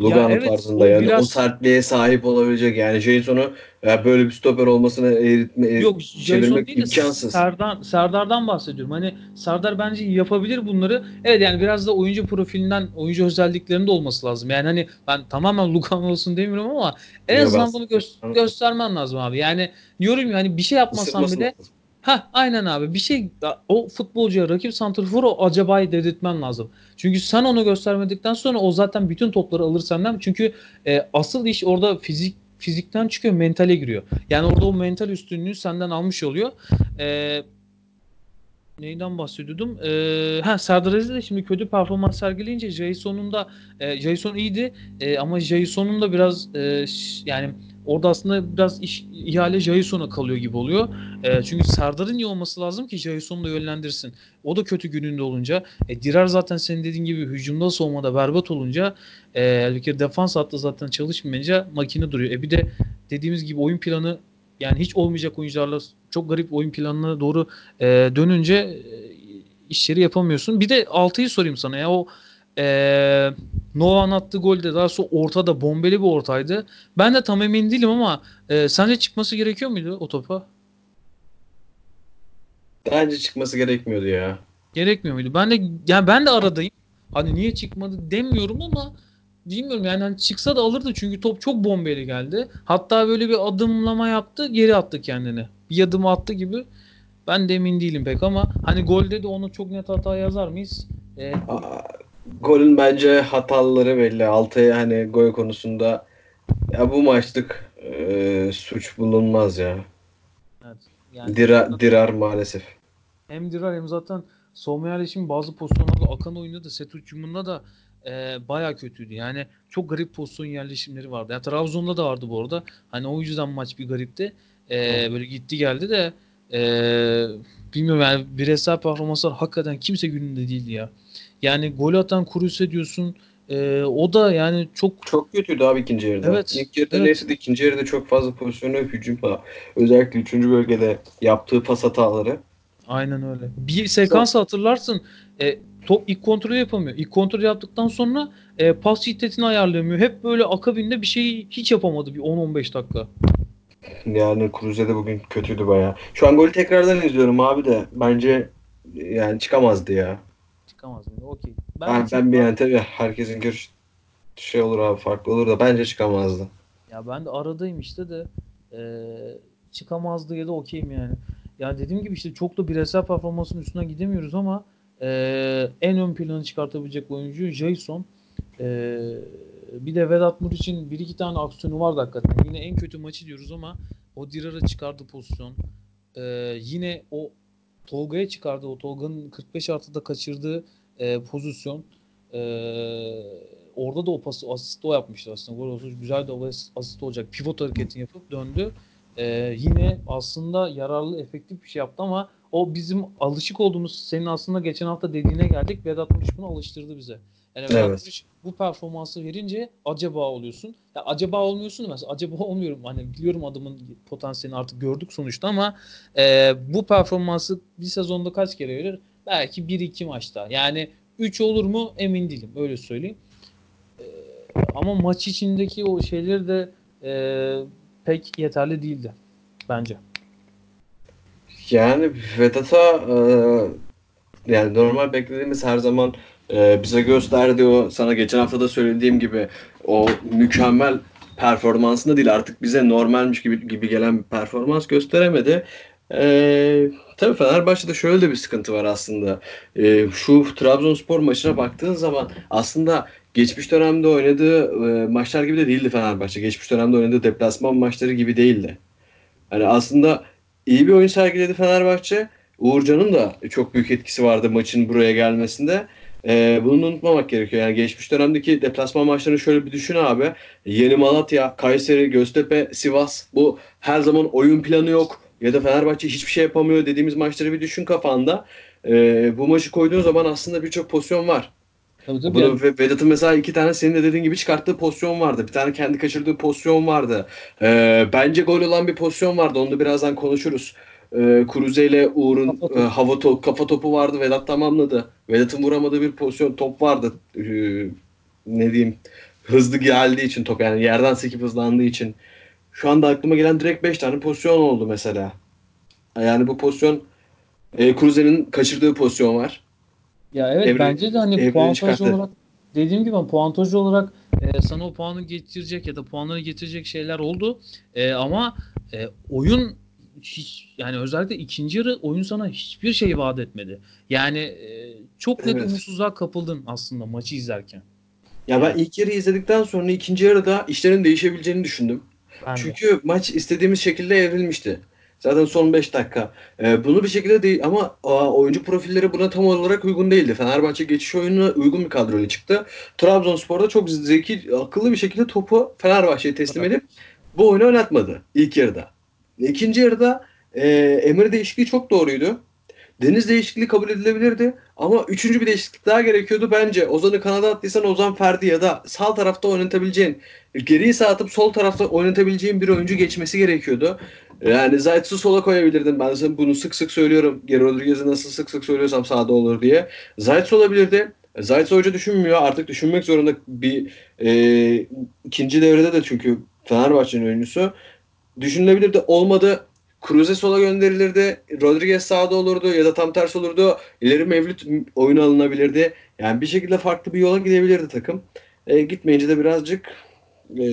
Lugano evet, tarzında o yani o biraz- sertliğe sahip olabilecek yani Jason'u ya böyle bir stoper olmasına eğritme, Yok Jason çevirmek değil de imkansız. Serdar, Serdar'dan bahsediyorum. Hani Serdar bence yapabilir bunları. Evet yani biraz da oyuncu profilinden, oyuncu özelliklerinde olması lazım. Yani hani ben tamamen Lugano olsun demiyorum ama en Yok, azından bunu gö- göstermen lazım abi. Yani diyorum ya hani bir şey yapmasan bile lazım. Ha aynen abi bir şey o futbolcuya rakip santrforu o acabayı dedirtmen lazım. Çünkü sen onu göstermedikten sonra o zaten bütün topları alır senden. Çünkü e, asıl iş orada fizik fizikten çıkıyor mentale giriyor. Yani orada o mental üstünlüğü senden almış oluyor. E, neyden bahsediyordum? E, ha Serdar Aziz de şimdi kötü performans sergileyince Jason'un da e, Jason iyiydi e, ama Jason'un da biraz e, yani orada aslında biraz iş ihale Jason'a kalıyor gibi oluyor. E, çünkü Serdar'ın iyi olması lazım ki Jason'u da yönlendirsin. O da kötü gününde olunca. E, Dirar zaten senin dediğin gibi hücumda savunmada berbat olunca e, bir kere defans hattı zaten çalışmayınca makine duruyor. E bir de dediğimiz gibi oyun planı yani hiç olmayacak oyuncularla çok garip oyun planına doğru e, dönünce e, işleri yapamıyorsun. Bir de 6'yı sorayım sana ya o e, Nova'nın attığı golde daha sonra ortada bombeli bir ortaydı. Ben de tam emin değilim ama e, sence çıkması gerekiyor muydu o topa? Bence çıkması gerekmiyordu ya. Gerekmiyor muydu? Ben de yani ben de aradayım. Hani niye çıkmadı demiyorum ama bilmiyorum yani hani çıksa da alırdı çünkü top çok bombeli geldi. Hatta böyle bir adımlama yaptı, geri attı kendini. Bir adım attı gibi. Ben de emin değilim pek ama hani golde de onu çok net hata yazar mıyız? Ee, Aa, golün bence hataları belli. Altay'a hani gol konusunda ya bu maçlık e, suç bulunmaz ya. Evet. Yani Dira, dirar maalesef. hem Dirar hem zaten Somerhal'in bazı pozisyonlarda akan oyunda da set uçumunda da e, baya kötüydü. Yani çok garip pozisyon yerleşimleri vardı. Yani Trabzon'da da vardı bu arada. Hani o yüzden maç bir garipti. E, böyle gitti geldi de e, bilmiyorum yani bireysel performanslar hakikaten kimse gününde değildi ya. Yani gol atan Kuruse diyorsun. E, o da yani çok Çok kötüydü abi ikinci yarıda. Evet, İlk yarıda evet. neyse de ikinci yarıda çok fazla pozisyonu hücum. Özellikle üçüncü bölgede yaptığı pas hataları. Aynen öyle. Bir sekans hatırlarsın. E, top ilk kontrolü yapamıyor. İlk kontrol yaptıktan sonra e, pas şiddetini ayarlayamıyor. Hep böyle akabinde bir şeyi hiç yapamadı bir 10-15 dakika. Yani Cruze'de bugün kötüydü bayağı. Şu an golü tekrardan izliyorum abi de bence yani çıkamazdı ya. Çıkamaz mıydı? Okey. Ben, ben bir yani tabii herkesin görüş şey olur abi farklı olur da bence çıkamazdı. Ya ben de aradayım işte de e, çıkamazdı ya da okeyim yani. Ya dediğim gibi işte çok da bireysel performansın üstüne gidemiyoruz ama e, en ön planı çıkartabilecek oyuncu Jason. E, bir de Vedat Muriç'in bir iki tane aksiyonu vardı hakikaten. Yine en kötü maçı diyoruz ama o Dirar'a çıkardı pozisyon. E, yine o Tolga'ya çıkardı. O Tolga'nın 45 artıda kaçırdığı e, pozisyon. E, orada da o pası asist o yapmıştı aslında. Gol olsa güzel de o asist olacak. Pivot hareketini yapıp döndü. E, yine aslında yararlı, efektif bir şey yaptı ama o bizim alışık olduğumuz senin aslında geçen hafta dediğine geldik. Vedat Muriç bunu alıştırdı bize. Yani Vedat Evet. Muriç bu performansı verince acaba oluyorsun. Ya acaba olmuyorsun mesela acaba olmuyorum. Hani biliyorum adamın potansiyelini artık gördük sonuçta ama e, bu performansı bir sezonda kaç kere verir? Belki 1-2 maçta. Yani 3 olur mu emin değilim öyle söyleyeyim. E, ama maç içindeki o şeyleri de e, pek yeterli değildi bence. Yani Vedat'a e, yani normal beklediğimiz her zaman e, bize gösterdiği o sana geçen hafta da söylediğim gibi o mükemmel performansında değil artık bize normalmiş gibi gibi gelen bir performans gösteremedi. E, tabii Fenerbahçe'de şöyle de bir sıkıntı var aslında. E, şu Trabzonspor maçına baktığın zaman aslında geçmiş dönemde oynadığı e, maçlar gibi de değildi Fenerbahçe. Geçmiş dönemde oynadığı deplasman maçları gibi değildi. Hani aslında iyi bir oyun sergiledi Fenerbahçe. Uğurcan'ın da çok büyük etkisi vardı maçın buraya gelmesinde. Ee, bunu unutmamak gerekiyor. Yani geçmiş dönemdeki deplasman maçlarını şöyle bir düşün abi. Yeni Malatya, Kayseri, Göztepe, Sivas. Bu her zaman oyun planı yok. Ya da Fenerbahçe hiçbir şey yapamıyor dediğimiz maçları bir düşün kafanda. Ee, bu maçı koyduğun zaman aslında birçok pozisyon var. Tabii tabii. Bunu yani- Ve- Vedat'ın mesela iki tane senin de dediğin gibi çıkarttığı pozisyon vardı. Bir tane kendi kaçırdığı pozisyon vardı. Ee, bence gol olan bir pozisyon vardı. Onu da birazdan konuşuruz. Ee, Kuruze ile Uğur'un Kafa e, hava to- kafa topu vardı. Vedat tamamladı. Vedat'ın vuramadığı bir pozisyon top vardı. Ee, ne diyeyim? Hızlı geldiği için top yani yerden sekip hızlandığı için. Şu anda aklıma gelen direkt 5 tane pozisyon oldu mesela. Yani bu pozisyon e, Kuruze'nin kaçırdığı pozisyon var. Ya evet Evre- bence de hani puantaj olarak dediğim gibi hani puantaj olarak e, sana o puanı getirecek ya da puanları getirecek şeyler oldu. E, ama e, oyun hiç yani özellikle ikinci yarı oyun sana hiçbir şey vaat etmedi. Yani e, çok net Evet. umutsuzluğa kapıldın aslında maçı izlerken. Ya ben ilk yarı izledikten sonra ikinci yarıda işlerin değişebileceğini düşündüm. Ben de. Çünkü maç istediğimiz şekilde evrilmişti. Zaten son 5 dakika. Ee, bunu bir şekilde değil ama aa, oyuncu profilleri buna tam olarak uygun değildi. Fenerbahçe geçiş oyununa uygun bir kadroyla çıktı. Trabzonspor'da çok zeki, akıllı bir şekilde topu Fenerbahçe'ye teslim edip bu oyunu oynatmadı ilk yarıda. İkinci yarıda e, Emre değişikliği çok doğruydu. Deniz değişikliği kabul edilebilirdi ama üçüncü bir değişiklik daha gerekiyordu bence. Ozan'ı kanada attıysan Ozan Ferdi ya da sağ tarafta oynatabileceğin, geriye sağ atıp sol tarafta oynatabileceğin bir oyuncu geçmesi gerekiyordu. Yani Zayt'sı sola koyabilirdin. Ben sana bunu sık sık söylüyorum. Geri Rodriguez'i nasıl sık sık söylüyorsam sağda olur diye. Zayt olabilirdi. Zayt hoca düşünmüyor. Artık düşünmek zorunda bir e, ikinci devrede de çünkü Fenerbahçe'nin oyuncusu. Düşünülebilirdi. Olmadı. Cruze sola gönderilirdi. Rodriguez sağda olurdu ya da tam tersi olurdu. İleri Mevlüt oyuna alınabilirdi. Yani bir şekilde farklı bir yola gidebilirdi takım. E, gitmeyince de birazcık e,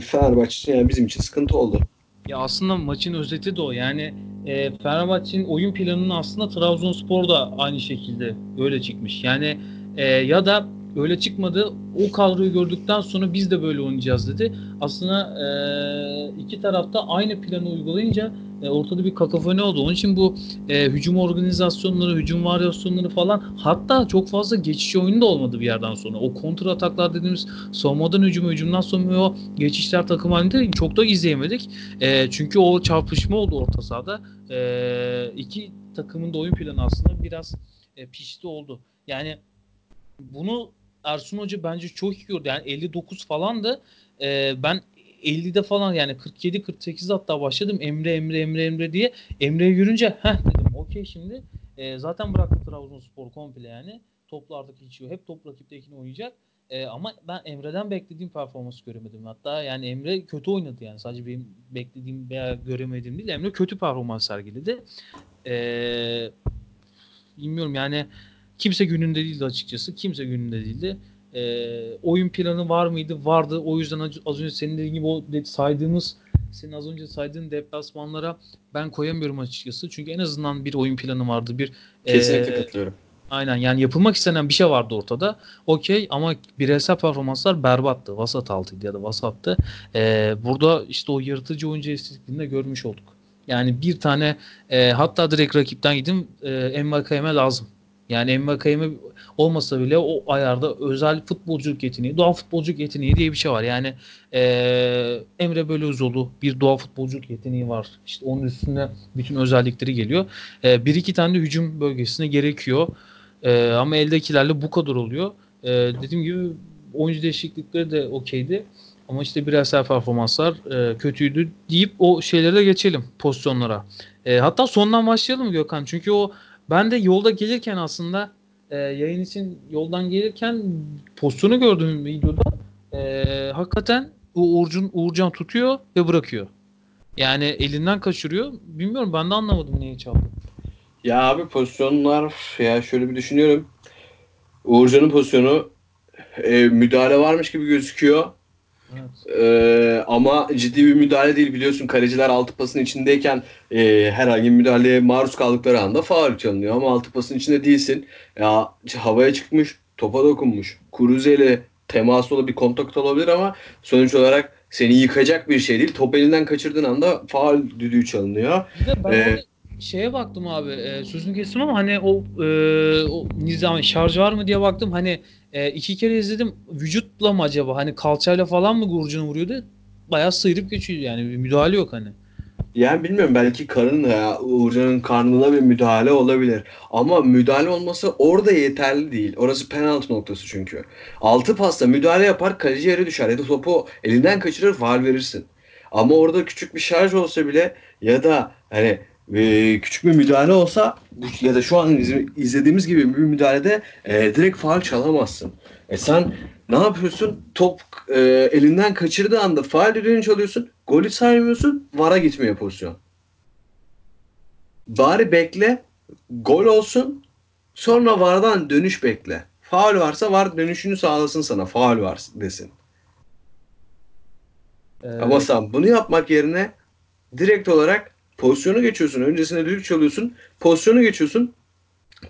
Fenerbahçe yani bizim için sıkıntı oldu. Ya aslında maçın özeti de o. Yani e, Fenerbahçe'nin oyun planının aslında Trabzonspor da aynı şekilde öyle çıkmış. Yani e, ya da öyle çıkmadı. O kadroyu gördükten sonra biz de böyle oynayacağız dedi. Aslında e, iki tarafta aynı planı uygulayınca e, ortada bir kakafoni oldu. Onun için bu e, hücum organizasyonları, hücum varyasyonları falan hatta çok fazla geçiş oyunu da olmadı bir yerden sonra. O kontra ataklar dediğimiz savunmadan hücuma, hücumdan sonra o geçişler takım halinde çok da izleyemedik. E, çünkü o çarpışma oldu orta sahada. E, iki takımın da oyun planı aslında biraz e, pişti oldu. Yani bunu Ersun Hoca bence çok iyi gördü. Yani 59 falan da e, ben 50'de falan yani 47-48'de hatta başladım Emre Emre Emre Emre diye. Emre'ye yürünce heh dedim okey şimdi. E, zaten bıraktı Trabzonspor komple yani. Toplarda geçiyor. Hep top rakiptekini oynayacak. E, ama ben Emre'den beklediğim performansı göremedim. Hatta yani Emre kötü oynadı yani. Sadece benim beklediğim veya göremediğim değil. Emre kötü performans sergiledi. E, bilmiyorum yani kimse gününde değildi açıkçası. Kimse gününde değildi. E, oyun planı var mıydı? Vardı. O yüzden az- önce senin dediğin gibi o saydığımız senin az önce saydığın deplasmanlara ben koyamıyorum açıkçası. Çünkü en azından bir oyun planı vardı. Bir Kesinlikle e, katılıyorum. Aynen yani yapılmak istenen bir şey vardı ortada. Okey ama bireysel performanslar berbattı. Vasat altıydı ya da vasattı. Ee, burada işte o yırtıcı oyuncu eksikliğini de görmüş olduk. Yani bir tane e, hatta direkt rakipten gidin e, Envakayeme lazım. Yani Envakayeme olmasa bile o ayarda özel futbolculuk yeteneği, doğal futbolculuk yeteneği diye bir şey var. Yani e, Emre Belözoğlu bir doğal futbolculuk yeteneği var. İşte onun üstüne bütün özellikleri geliyor. E, bir iki tane de hücum bölgesine gerekiyor. Ee, ama eldekilerle bu kadar oluyor. Ee, dediğim gibi oyuncu değişiklikleri de okeydi. Ama işte bireysel performanslar e, kötüydü deyip o şeylere de geçelim pozisyonlara. E, hatta sondan başlayalım Gökhan? Çünkü o ben de yolda gelirken aslında e, yayın için yoldan gelirken pozisyonu gördüm videoda. E, hakikaten o Uğurcan, Uğurcan tutuyor ve bırakıyor. Yani elinden kaçırıyor. Bilmiyorum ben de anlamadım niye çaldı. Ya abi pozisyonlar ya şöyle bir düşünüyorum. Uğurcan'ın pozisyonu e, müdahale varmış gibi gözüküyor. Evet. E, ama ciddi bir müdahale değil biliyorsun. Kaleciler altı pasın içindeyken e, herhangi bir müdahaleye maruz kaldıkları anda faul çalınıyor. Ama altı pasın içinde değilsin. Ya havaya çıkmış, topa dokunmuş. Kuruze ile temas olabilir, bir kontak olabilir ama sonuç olarak seni yıkacak bir şey değil. Top elinden kaçırdığın anda faul düdüğü çalınıyor. Bir de ben Ee, şeye baktım abi e, sözünü kestim ama hani o, e, o nizam şarj var mı diye baktım hani e, iki kere izledim vücutla mı acaba hani kalçayla falan mı Gurcan'ı vuruyordu bayağı sıyırıp geçiyor yani bir müdahale yok hani. Yani bilmiyorum belki karın ya Uğurcan'ın karnına bir müdahale olabilir. Ama müdahale olması orada yeterli değil. Orası penaltı noktası çünkü. Altı pasta müdahale yapar kaleci yere düşer ya da topu elinden kaçırır faul verirsin. Ama orada küçük bir şarj olsa bile ya da hani e, küçük bir müdahale olsa ya da şu an iz- izlediğimiz gibi bir müdahalede e, direkt faul çalamazsın. E sen ne yapıyorsun? Top e, elinden kaçırdığı anda faul düdüğünü çalıyorsun. Golü saymıyorsun. VAR'a gitmiyor pozisyon. Bari bekle. Gol olsun. Sonra VAR'dan dönüş bekle. Faul varsa VAR dönüşünü sağlasın sana. Faul var desin. E, Ama sen bunu yapmak yerine direkt olarak pozisyonu geçiyorsun. Öncesinde düdük çalıyorsun. Pozisyonu geçiyorsun.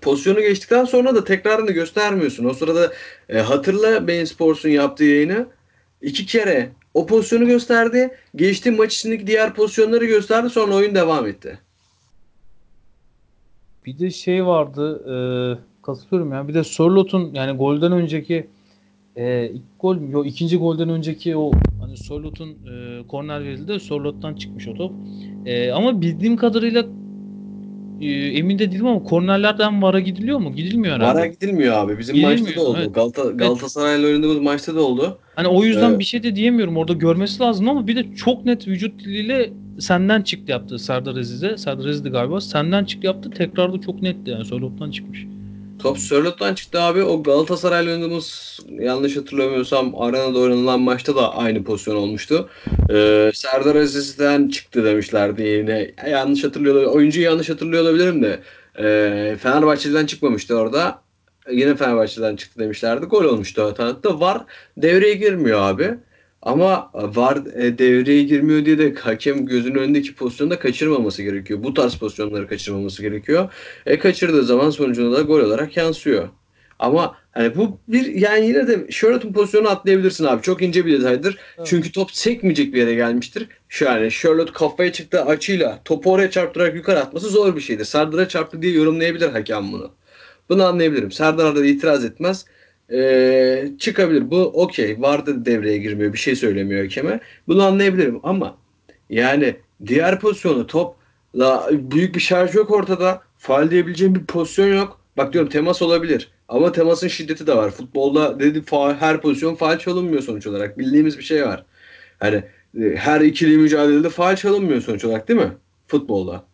Pozisyonu geçtikten sonra da tekrarını göstermiyorsun. O sırada e, hatırla Bein Sports'un yaptığı yayını. iki kere o pozisyonu gösterdi. Geçti maç içindeki diğer pozisyonları gösterdi. Sonra oyun devam etti. bir de şey vardı e, katılıyorum ya bir de Sörlot'un yani golden önceki e, ilk gol? Yok ikinci golden önceki o hani Sörlot'un e, korner verildi Sörlot'tan çıkmış o top. E, ama bildiğim kadarıyla e, emin de değilim ama kornerlerden VAR'a gidiliyor mu? Gidilmiyor herhalde. VAR'a gidilmiyor abi. Bizim Gidilmiyor, maçta da oldu. evet. Galata, Galatasaray'la oynadığımız maçta da oldu. Hani o yüzden Ee, bir şey de diyemiyorum. Orada görmesi lazım ama bir de çok net vücut diliyle senden çıktı yaptı Serdar Aziz'e. Serdar Aziz'di galiba. Senden çıktı yaptı. Tekrarda çok netti yani. Sörlot'tan çıkmış. Top Sörlot'tan çıktı abi. O Galatasaray'la oynadığımız yanlış hatırlamıyorsam arenada oynanan maçta da aynı pozisyon olmuştu. Ee, Serdar Aziz'den çıktı demişlerdi yine. Yanlış hatırlıyor Oyuncuyu yanlış hatırlıyor olabilirim de. Ee, Fenerbahçe'den çıkmamıştı orada. Yine Fenerbahçe'den çıktı demişlerdi. Gol olmuştu hatta. VAR devreye girmiyor abi. Ama VAR e, devreye girmiyor diye de hakem gözünün önündeki pozisyonda kaçırmaması gerekiyor. Bu tarz pozisyonları kaçırmaması gerekiyor. E kaçırdığı zaman sonucunda da gol olarak yansıyor. Ama hani bu bir yani yine de Charlotte'un pozisyonu atlayabilirsin abi. Çok ince bir detaydır. Evet. Çünkü top sekmeyecek bir yere gelmiştir. Yani Charlotte kafaya çıktı açıyla topu oraya çarptırarak yukarı atması zor bir şeydir. Serdar'a çarptı diye yorumlayabilir hakem bunu. Bunu anlayabilirim. Serdar da itiraz etmez. Ee, çıkabilir. Bu okey. Vardı devreye girmiyor. Bir şey söylemiyor hakeme. Bunu anlayabilirim ama yani diğer pozisyonu topla büyük bir şarj yok ortada. Faal diyebileceğim bir pozisyon yok. Bak diyorum temas olabilir. Ama temasın şiddeti de var. Futbolda dedi faal, her pozisyon faal çalınmıyor sonuç olarak. Bildiğimiz bir şey var. Hani e, her ikili mücadelede faal çalınmıyor sonuç olarak değil mi? Futbolda.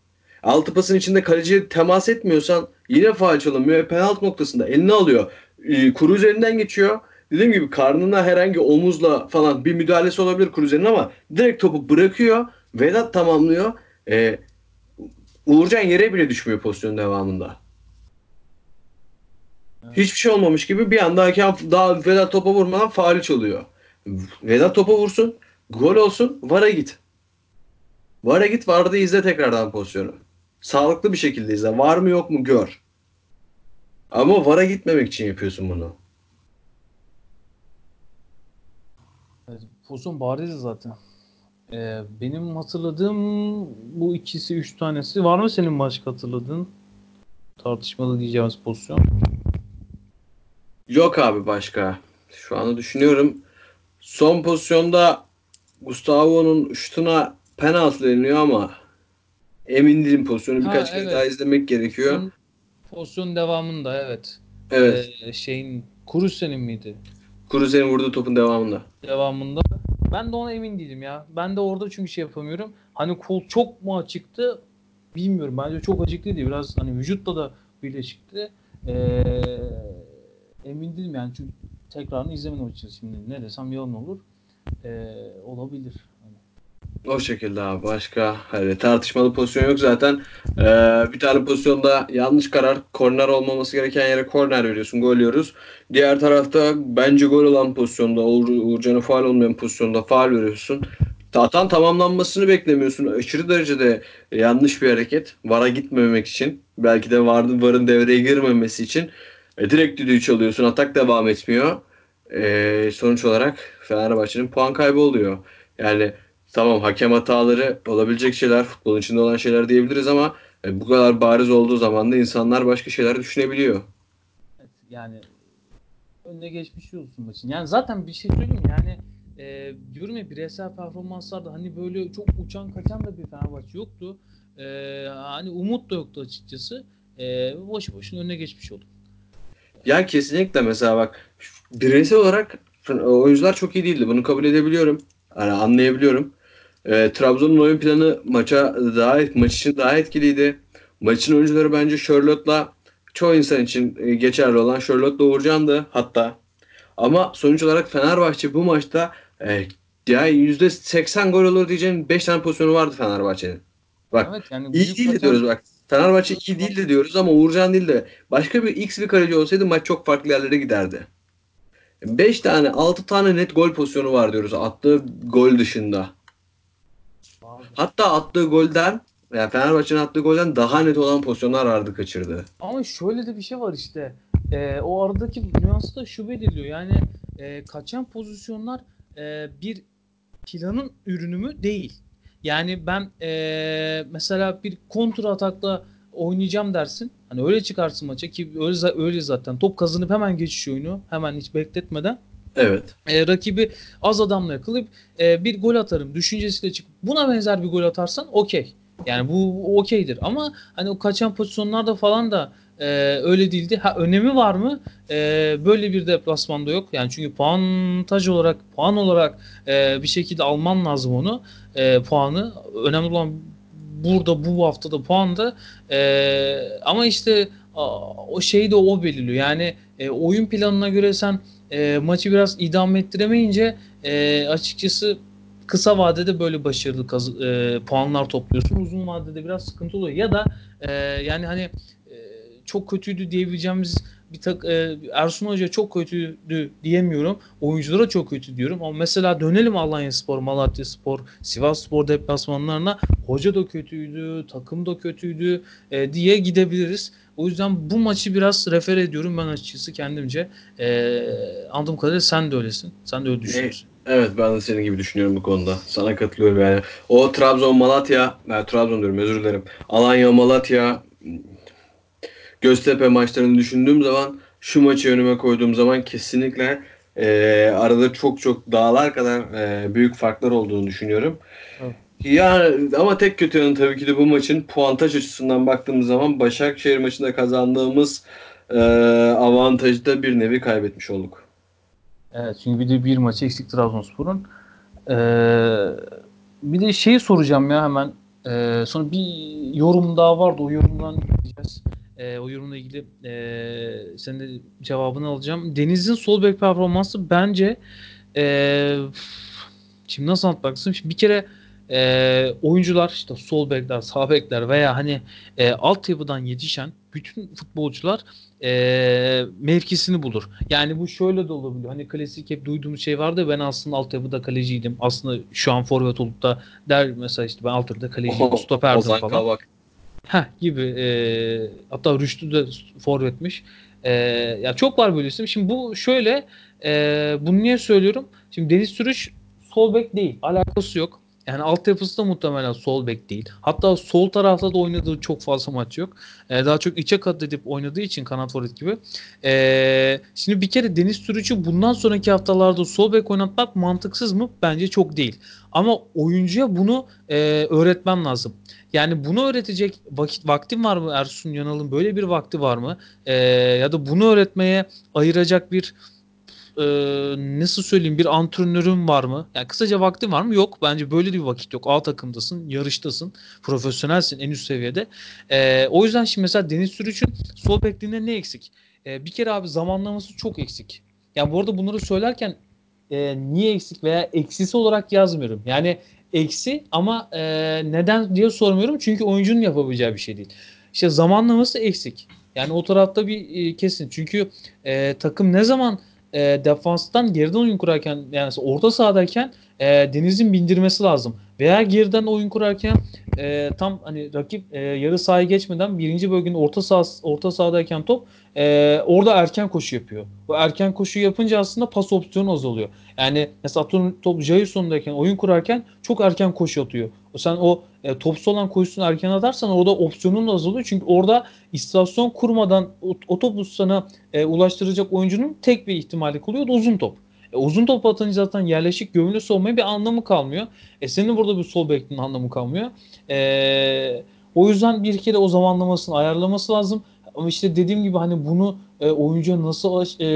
Altı pasın içinde kaleciye temas etmiyorsan yine faal çalınmıyor. E, penaltı noktasında elini alıyor. E, kuru üzerinden geçiyor. Dediğim gibi karnına herhangi omuzla falan bir müdahalesi olabilir Kruzer'in ama direkt topu bırakıyor. Vedat tamamlıyor. E, Uğurcan yere bile düşmüyor pozisyonun devamında. Hiçbir şey olmamış gibi bir anda hakem daha Vedat topa vurmadan faali çalıyor. Vedat topa vursun. Gol olsun. VAR'a git. VAR'a git. VAR'da izle tekrardan pozisyonu. Sağlıklı bir şekilde izle. Var mı yok mu gör. Ama VAR'a gitmemek için yapıyorsun bunu. Evet, pozisyon bariz zaten. Ee, benim hatırladığım bu ikisi, üç tanesi. Var mı senin başka hatırladığın? Tartışmalı diyeceğimiz pozisyon. Yok abi başka. Şu anda düşünüyorum. Son pozisyonda Gustavo'nun şutuna penaltı deniliyor ama emin değilim pozisyonu Ha, birkaç kere evet. daha izlemek gerekiyor. Son pozisyon devamında evet. Evet. Ee, şeyin Kuruse'nin miydi? Kruzer'in vurduğu topun devamında. Devamında. Ben de ona emin değilim ya. Ben de orada çünkü şey yapamıyorum. Hani kol çok mu açıktı? Bilmiyorum. Bence çok açık değil. Biraz hani vücutla da birleşikti. Ee, emin değilim yani. Çünkü tekrarını izlemedim açıkçası şimdi. Ne desem yalan olur. Ee, olabilir. O şekilde abi. Başka hani tartışmalı pozisyon yok zaten. Ee, bir tane pozisyonda yanlış karar. Korner olmaması gereken yere korner veriyorsun. Gol yiyoruz. Diğer tarafta bence gol olan pozisyonda Uğur, Uğurcan'a faal olmayan pozisyonda faal veriyorsun. Hatan tamamlanmasını beklemiyorsun. Aşırı derecede yanlış bir hareket. VAR'a gitmemek için. Belki de VAR'ın, VAR'ın devreye girmemesi için. E, direkt düdüğü çalıyorsun. Atak devam etmiyor. E, sonuç olarak Fenerbahçe'nin puan kaybı oluyor. Yani Tamam hakem hataları olabilecek şeyler, futbolun içinde olan şeyler diyebiliriz ama e, bu kadar bariz olduğu zaman da insanlar başka şeyler düşünebiliyor. Evet, yani önüne geçmiş olsun maçın. Yani zaten bir şey söyleyeyim? Yani e, diyorum ya bireysel performanslarda hani böyle çok uçan kaçan da bir Fenerbahçe yoktu. E, hani umut da yoktu açıkçası. E, boşu boşuna önüne geçmiş olduk. Ya kesinlikle mesela bak bireysel olarak oyuncular çok iyi değildi. Bunu kabul edebiliyorum. Yani anlayabiliyorum. E, Trabzon'un oyun planı maça daha maç için daha etkiliydi. Maçın oyuncuları bence Charlotte'la çoğu insan için e, geçerli olan Charlotte'la Uğurcan'dı hatta. Ama sonuç olarak Fenerbahçe bu maçta e, ya %80 gol olur diyeceğim 5 tane pozisyonu vardı Fenerbahçe'nin. Bak Evet yani iyi değil de kaçan- diyoruz bak. Fenerbahçe iyi değil de diyoruz ama Uğurcan değil de başka bir X bir kaleci olsaydı maç çok farklı yerlere giderdi. 5 tane 6 tane net gol pozisyonu var diyoruz attığı gol dışında. Hatta attığı golden yani Fenerbahçe'nin attığı golden daha net olan pozisyonlar vardı kaçırdı. Ama şöyle de bir şey var işte. E, o aradaki nüansı da şu belirliyor. Yani e, kaçan pozisyonlar e, bir planın ürünü mü? Değil. Yani ben e, mesela bir kontra atakla oynayacağım dersin. Hani öyle çıkarsın maça ki öyle, öyle zaten. Top kazanıp hemen geçiş oyunu. Hemen hiç bekletmeden. Evet. E, rakibi az adamla yakalayıp e, bir gol atarım düşüncesiyle çıkıp buna benzer bir gol atarsan okey. Yani bu okeydir ama hani o kaçan pozisyonlarda falan da e, öyle değildi. Ha önemi var mı? E, böyle bir deplasmanda yok. Yani çünkü puantaj olarak puan olarak e, bir şekilde alman lazım onu. E, puanı. Önemli olan burada bu haftada puanda. E, ama işte a, o şeyi de o belirliyor. Yani e, oyun planına göre sen e, maçı biraz idame ettiremeyince e, açıkçası kısa vadede böyle başarılı kaz- e, puanlar topluyorsun. Uzun vadede biraz sıkıntı oluyor. Ya da e, yani hani e, çok kötüydü diyebileceğimiz bir tak e, Ersun Hoca çok kötüydü diyemiyorum. Oyunculara çok kötü diyorum. Ama mesela dönelim Alanyaspor, Malatyaspor, Sivasspor deplasmanlarına. Hoca da kötüydü, takım da kötüydü e, diye gidebiliriz. O yüzden bu maçı biraz refer ediyorum ben açıkçası kendimce. Ee, anladığım kadarıyla sen de öylesin. Sen de öyle düşünüyorsun. Evet ben de senin gibi düşünüyorum bu konuda. Sana katılıyorum yani. O Trabzon Malatya, ben Trabzon diyorum özür dilerim. Alanya Malatya Göztepe maçlarını düşündüğüm zaman şu maçı önüme koyduğum zaman kesinlikle e, arada çok çok dağlar kadar e, büyük farklar olduğunu düşünüyorum. Yani ama tek kötü yanı tabii ki de bu maçın puantaj açısından baktığımız zaman Başakşehir maçında kazandığımız e, avantajı da bir nevi kaybetmiş olduk. Evet çünkü bir de bir maçı eksik Trabzonspor'un. Ee, bir de şeyi soracağım ya hemen. Ee, sonra bir yorum daha vardı. O yorumdan gideceğiz. Ee, o yorumla ilgili ee, senin de cevabını alacağım. Deniz'in sol bek performansı bence ee, şimdi nasıl anlatmak Şimdi bir kere ee, oyuncular işte sol bekler, sağ bekler veya hani ee, altyapıdan yetişen bütün futbolcular e, mevkisini bulur. Yani bu şöyle de olabiliyor. Hani klasik hep duyduğumuz şey vardı ben aslında altyapıda kaleciydim. Aslında şu an forvet olup da der mesela işte ben altyapıda kaleciydim, stoperdim Ozan falan. Kabak. Heh gibi. E, hatta Rüştü de forvetmiş. E, ya çok var böyle isim. Şimdi bu şöyle e, bunu niye söylüyorum? Şimdi Deniz Sürüş sol bek değil. Alakası yok. Yani altyapısı da muhtemelen sol bek değil. Hatta sol tarafta da oynadığı çok fazla maç yok. Ee, daha çok içe kat edip oynadığı için kanat forvet gibi. Ee, şimdi bir kere Deniz Sürücü bundan sonraki haftalarda sol bek oynatmak mantıksız mı? Bence çok değil. Ama oyuncuya bunu e, öğretmen lazım. Yani bunu öğretecek vakit vaktin var mı Ersun Yanal'ın böyle bir vakti var mı? Ee, ya da bunu öğretmeye ayıracak bir e, nasıl söyleyeyim bir antrenörün var mı? Yani kısaca vaktin var mı? Yok. Bence böyle bir vakit yok. A takımdasın, yarıştasın, profesyonelsin en üst seviyede. E, o yüzden şimdi mesela Deniz Sürüç'ün sol bekliğinde ne eksik? E, bir kere abi zamanlaması çok eksik. Yani bu arada bunları söylerken e, niye eksik veya eksisi olarak yazmıyorum. Yani eksi ama e, neden diye sormuyorum. Çünkü oyuncunun yapabileceği bir şey değil. İşte zamanlaması eksik. Yani o tarafta bir e, kesin. Çünkü e, takım ne zaman e, defanstan geriden oyun kurarken yani orta sahadayken e, Deniz'in bindirmesi lazım. Veya geriden oyun kurarken e, tam hani rakip e, yarı sahayı geçmeden birinci bölgenin orta sah orta sahadayken top e, orada erken koşu yapıyor. Bu erken koşu yapınca aslında pas opsiyonu azalıyor. Yani mesela atıyorum top Jason'dayken oyun kurarken çok erken koşu atıyor. Sen o e, topsuz olan koşusunu erken atarsan orada opsiyonun azalıyor. Çünkü orada istasyon kurmadan o, o topu sana e, ulaştıracak oyuncunun tek bir ihtimali kalıyor da uzun top. E, uzun top atınca zaten yerleşik gömülü savunmaya bir anlamı kalmıyor. E, senin burada bir sol bekliğinin anlamı kalmıyor. E, o yüzden bir kere o zamanlamasını ayarlaması lazım. Ama işte dediğim gibi hani bunu e, oyuncuya nasıl e,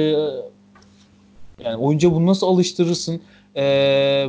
yani oyuncuya bunu nasıl alıştırırsın? E,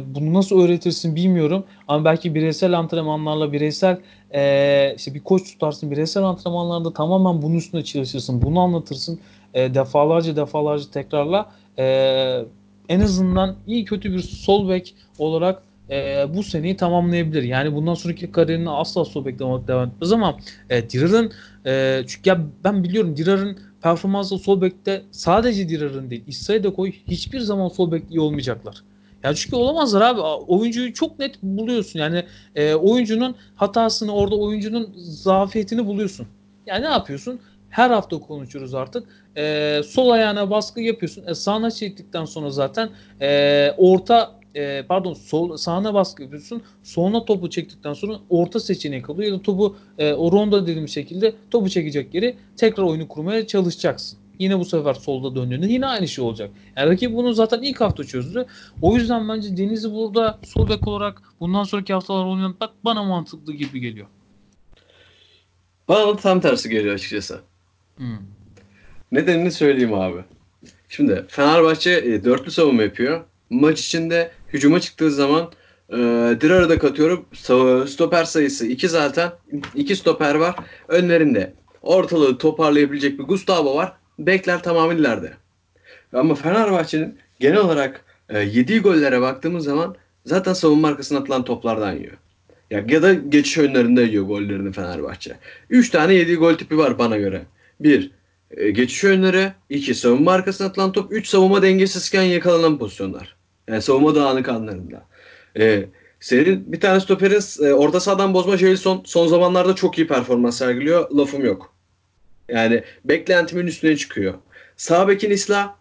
bunu nasıl öğretirsin bilmiyorum. Ama belki bireysel antrenmanlarla bireysel e, işte bir koç tutarsın. Bireysel antrenmanlarda tamamen bunun üstüne çalışırsın. Bunu anlatırsın. E, defalarca defalarca tekrarla e, en azından iyi kötü bir sol bek olarak e, bu seneyi tamamlayabilir. Yani bundan sonraki kariyerini asla sol bekle devam etmez ama e, Dirar'ın e, çünkü ya ben biliyorum Dirar'ın performansı sol bekte sadece Dirar'ın değil İsa'yı da koy hiçbir zaman sol bekli olmayacaklar. Ya çünkü olamazlar abi. Oyuncuyu çok net buluyorsun. Yani e, oyuncunun hatasını orada oyuncunun zafiyetini buluyorsun. Yani ne yapıyorsun? Her hafta konuşuruz artık. E, sol ayağına baskı yapıyorsun. E, sağına çektikten sonra zaten e, orta e, pardon sol sağına baskı yapıyorsun. Soluna topu çektikten sonra orta seçeneği kalıyor ya da topu e, o ronda dediğim şekilde topu çekecek yeri tekrar oyunu kurmaya çalışacaksın. Yine bu sefer solda döndüğünde yine aynı şey olacak. Yani rakip bunu zaten ilk hafta çözdü. O yüzden bence Deniz'i burada sol bek olarak bundan sonraki haftalar oynatmak bana mantıklı gibi geliyor. Bana da tam tersi geliyor açıkçası. Hmm. Nedenini söyleyeyim abi. Şimdi Fenerbahçe e, dörtlü savunma yapıyor. Maç içinde hücuma çıktığı zaman e, Dirar'ı katıyorum. Stoper sayısı 2 zaten. 2 stoper var. Önlerinde ortalığı toparlayabilecek bir Gustavo var. Bekler tamamı ileride. Ama Fenerbahçe'nin genel olarak e, yediği gollere baktığımız zaman zaten savunma arkasına atılan toplardan yiyor. Ya, ya da geçiş önlerinde yiyor gollerini Fenerbahçe. 3 tane yediği gol tipi var bana göre. 1. E, geçiş önleri. 2. Savunma arkasına atılan top. 3. Savunma dengesizken yakalanan pozisyonlar. Yani savunma dağınık anlarında. E, senin bir tane stoperin e, orta sahadan bozma Jelson son zamanlarda çok iyi performans sergiliyor. Lafım yok. Yani beklentimin üstüne çıkıyor. Sağ bekin Isla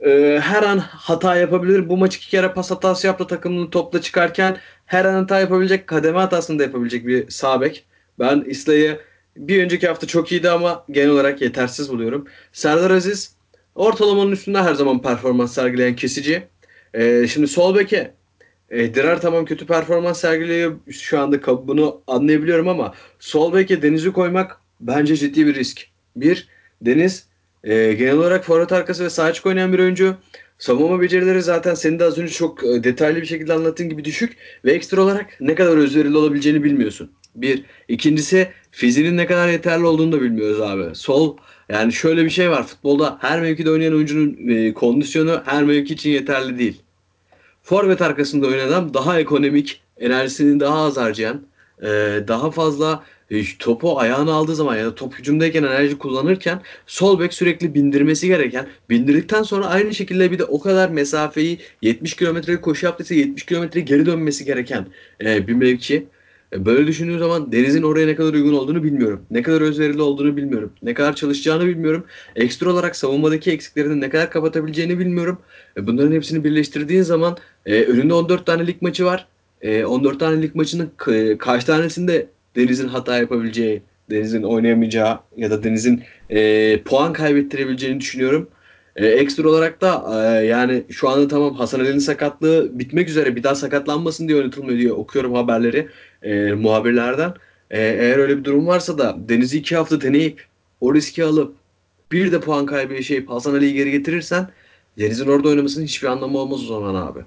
e, her an hata yapabilir. Bu maç iki kere pas hatası yaptı takımını topla çıkarken her an hata yapabilecek, kademe hatasını da yapabilecek bir sağ bek. Ben Isla'yı bir önceki hafta çok iyiydi ama genel olarak yetersiz buluyorum. Serdar Aziz ortalamanın üstünde her zaman performans sergileyen kesici. E, şimdi sol beke e, Dirar tamam kötü performans sergiliyor. Şu anda bunu anlayabiliyorum ama sol beke Deniz'i koymak bence ciddi bir risk. Bir, Deniz e, genel olarak forvet arkası ve sağ açık oynayan bir oyuncu. Savunma becerileri zaten senin de az önce çok e, detaylı bir şekilde anlattığın gibi düşük ve ekstra olarak ne kadar özverili olabileceğini bilmiyorsun. Bir. İkincisi fiziğinin ne kadar yeterli olduğunu da bilmiyoruz abi. Sol yani şöyle bir şey var futbolda her mevkide oynayan oyuncunun e, kondisyonu her mevki için yeterli değil. Forvet arkasında oynayan daha ekonomik, enerjisini daha az harcayan, e, daha fazla topu ayağına aldığı zaman ya da top hücumdayken enerji kullanırken sol bek sürekli bindirmesi gereken bindirdikten sonra aynı şekilde bir de o kadar mesafeyi 70 kilometre koşu yaptıysa 70 kilometre geri dönmesi gereken e, bir mevki. E, böyle düşündüğüm zaman Deniz'in oraya ne kadar uygun olduğunu bilmiyorum. Ne kadar özverili olduğunu bilmiyorum. Ne kadar çalışacağını bilmiyorum. Ekstra olarak savunmadaki eksiklerini ne kadar kapatabileceğini bilmiyorum. E, bunların hepsini birleştirdiğin zaman önünde 14 tane lig maçı var. 14 tane lig maçının kaç tanesinde Deniz'in hata yapabileceği, Deniz'in oynayamayacağı ya da Deniz'in e, puan kaybettirebileceğini düşünüyorum. E, ekstra olarak da e, yani şu anda tamam Hasan Ali'nin sakatlığı bitmek üzere bir daha sakatlanmasın diye oynatılmıyor diye okuyorum haberleri e, muhabirlerden. E, eğer öyle bir durum varsa da Deniz'i iki hafta deneyip o riski alıp bir de puan kaybı yaşayıp Hasan Ali'yi geri getirirsen Deniz'in orada oynamasının hiçbir anlamı olmaz o zaman abi.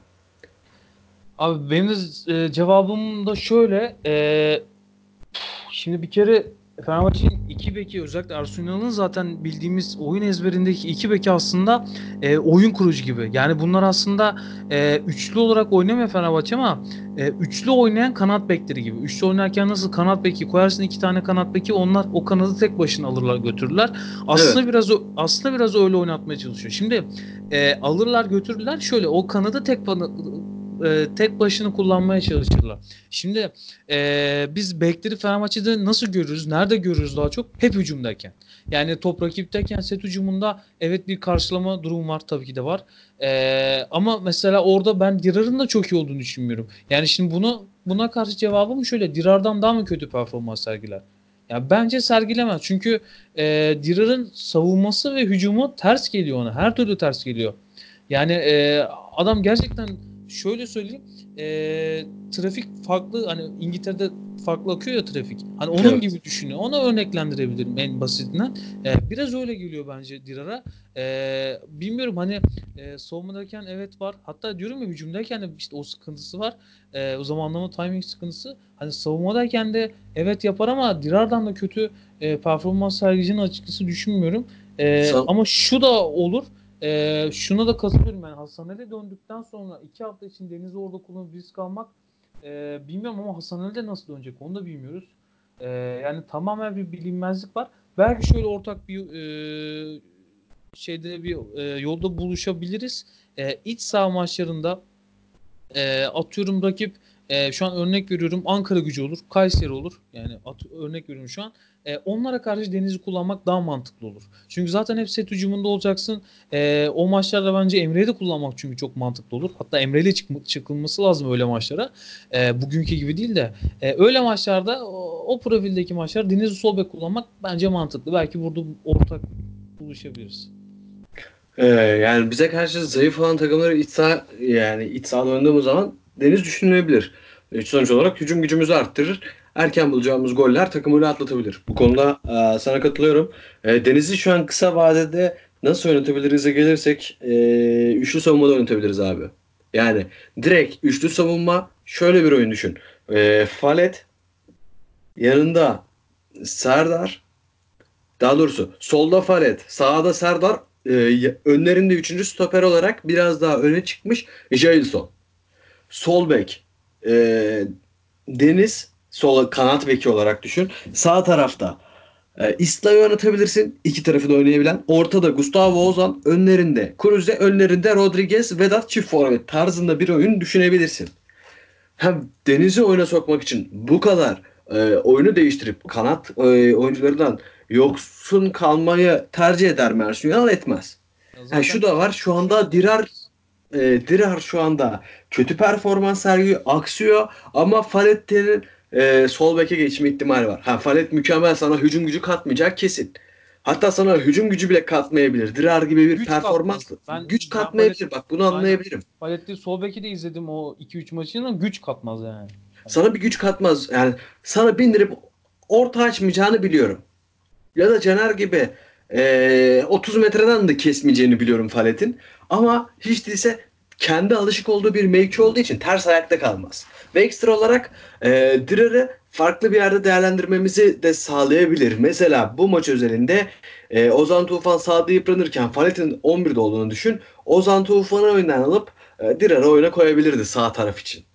Abi benim de e, cevabım da şöyle. E, Şimdi bir kere Fenerbahçe'nin iki beki özellikle Arsenal'ın zaten bildiğimiz oyun ezberindeki iki beki aslında e, oyun kurucu gibi. Yani bunlar aslında e, üçlü olarak oynamıyor Fenerbahçe ama e, üçlü oynayan kanat bekleri gibi. Üçlü oynarken nasıl kanat beki koyarsın iki tane kanat beki onlar o kanadı tek başına alırlar götürürler. Aslında evet. biraz aslında biraz öyle oynatmaya çalışıyor. Şimdi e, alırlar götürürler şöyle o kanadı tek e, tek başına kullanmaya çalışırlar. Şimdi e, biz bekleri Fenerbahçe'de nasıl görürüz? Nerede görürüz daha çok? Hep hücumdayken. Yani top rakipteyken set hücumunda evet bir karşılama durum var tabii ki de var. E, ama mesela orada ben Dirar'ın da çok iyi olduğunu düşünmüyorum. Yani şimdi bunu buna karşı cevabım şöyle. Dirar'dan daha mı kötü performans sergiler? Ya bence sergilemez. Çünkü e, Dirar'ın savunması ve hücumu ters geliyor ona. Her türlü ters geliyor. Yani e, adam gerçekten şöyle söyleyeyim. E, trafik farklı hani İngiltere'de farklı akıyor ya trafik. Hani onun evet. gibi düşünüyor. Ona örneklendirebilirim en basitinden. E, biraz öyle geliyor bence Dirar'a. E, bilmiyorum hani e, savunmadayken evet var. Hatta diyorum ya hücumdayken de işte o sıkıntısı var. E, o zamanlama timing sıkıntısı. Hani savunmadayken de evet yapar ama Dirar'dan da kötü e, performans sergileyeceğini açıkçası düşünmüyorum. E, ama şu da olur. Ee, şuna da katılıyorum yani Hasan Ali döndükten sonra iki hafta için Deniz'i orada kullanıp risk almak e, bilmiyorum ama Hasan Ali de nasıl dönecek onu da bilmiyoruz. E, yani tamamen bir bilinmezlik var. Belki şöyle ortak bir e, şeyde bir e, yolda buluşabiliriz. E, iç saha maçlarında e, atıyorum rakip e, şu an örnek veriyorum Ankara gücü olur, Kayseri olur. Yani at, örnek veriyorum şu an. E, onlara karşı Deniz'i kullanmak daha mantıklı olur. Çünkü zaten hep set hücumunda olacaksın. E, o maçlarda bence Emre'yi de kullanmak çünkü çok mantıklı olur. Hatta Emre'yle çık çıkılması lazım öyle maçlara. E, bugünkü gibi değil de. E, öyle maçlarda o, o profildeki maçlar Deniz'i sol bek kullanmak bence mantıklı. Belki burada ortak buluşabiliriz. Ee, yani bize karşı zayıf olan takımları iç saha, yani iç sahada oynadığımız zaman Deniz düşünülebilir. Sonuç olarak hücum gücümüzü arttırır erken bulacağımız goller takımı rahatlatabilir. Bu konuda e, sana katılıyorum. E, Deniz'i şu an kısa vadede nasıl oynatabiliriz'e gelirsek e, üçlü savunmada oynatabiliriz abi. Yani direkt üçlü savunma şöyle bir oyun düşün. E, Falet yanında Serdar daha doğrusu solda Falet sağda Serdar e, önlerinde üçüncü stoper olarak biraz daha öne çıkmış Jailson. Sol bek e, Deniz Sol kanat beki olarak düşün. Sağ tarafta e, İsla'yı oynatabilirsin. İki tarafı da oynayabilen. Ortada Gustavo Ozan. Önlerinde Kruse. Önlerinde Rodriguez. Vedat çift forvet tarzında bir oyun düşünebilirsin. Hem Deniz'i oyuna sokmak için bu kadar e, oyunu değiştirip kanat e, oyuncularından yoksun kalmayı tercih eder mi Ersun Yanal? Etmez. Ya zaten şu da var. Şu anda Dirar e, Dirar şu anda kötü performans sergiliyor, aksıyor ama Faletti'nin e, sol beke geçme ihtimali var. Ha Falet mükemmel sana hücum gücü katmayacak kesin. Hatta sana hücum gücü bile katmayabilir. Dirar gibi bir Güç performans katmaz. Ben- güç ben katmayabilir. Falet- Bak bunu Aynen. anlayabilirim. Paletti sol beki de izledim o 2-3 maçını güç katmaz yani. Sana bir güç katmaz. Yani sana bindirip orta açmayacağını biliyorum. Ya da Caner gibi eee, 30 metreden de kesmeyeceğini biliyorum Falet'in. Ama hiç değilse kendi alışık olduğu bir mevki olduğu için ters ayakta kalmaz. Ve ekstra olarak eee Dirar'ı farklı bir yerde değerlendirmemizi de sağlayabilir. Mesela bu maç özelinde eee, Ozan Tufan sağda yıpranırken Falet'in 11'de olduğunu düşün. Ozan Tufan'ı oyundan alıp eee Dirar'ı oyuna koyabilirdi sağ taraf için.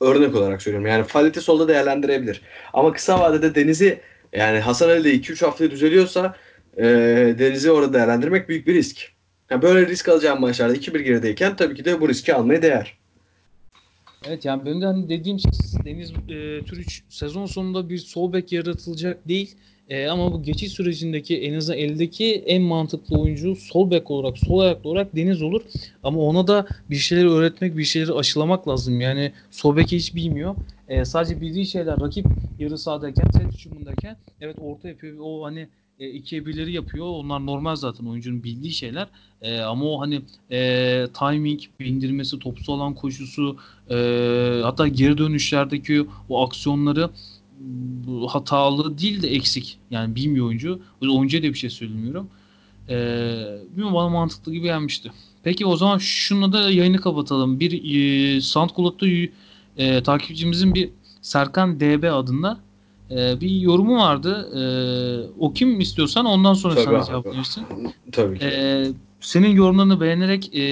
Örnek olarak söylüyorum. Yani Falit'i solda değerlendirebilir. Ama kısa vadede Deniz'i yani Hasan Ali de 2-3 haftaya düzeliyorsa e, Deniz'i orada değerlendirmek büyük bir risk. Yani böyle risk alacağım maçlarda 2-1 gerideyken tabii ki de bu riski almaya değer. Evet yani benim de hani dediğim şey Deniz e, Türüç sezon sonunda bir sol bek yaratılacak değil. E, ama bu geçiş sürecindeki en azından eldeki en mantıklı oyuncu sol bek olarak, sol ayaklı olarak Deniz olur. Ama ona da bir şeyleri öğretmek, bir şeyleri aşılamak lazım. Yani sol beki hiç bilmiyor. E, sadece bildiği şeyler rakip yarı sahadayken, set hücumundayken evet orta yapıyor. O hani e, ikiye birleri yapıyor. Onlar normal zaten oyuncunun bildiği şeyler. E, ama o hani e, timing, bindirmesi, topsuz alan koşusu, e, hatta geri dönüşlerdeki o aksiyonları hatalı değil de eksik. Yani bilmiyor oyuncu. Oyuncuya da bir şey söylemiyorum. E, bilmiyorum bana mantıklı gibi gelmişti. Peki o zaman şunu da yayını kapatalım. Bir e, SoundCloud'da e, takipçimizin bir Serkan DB adında e, bir yorumu vardı. E, o kim istiyorsan ondan sonra Tabii sana cevap verirsin. Tabii ki. Ee, senin yorumlarını beğenerek e,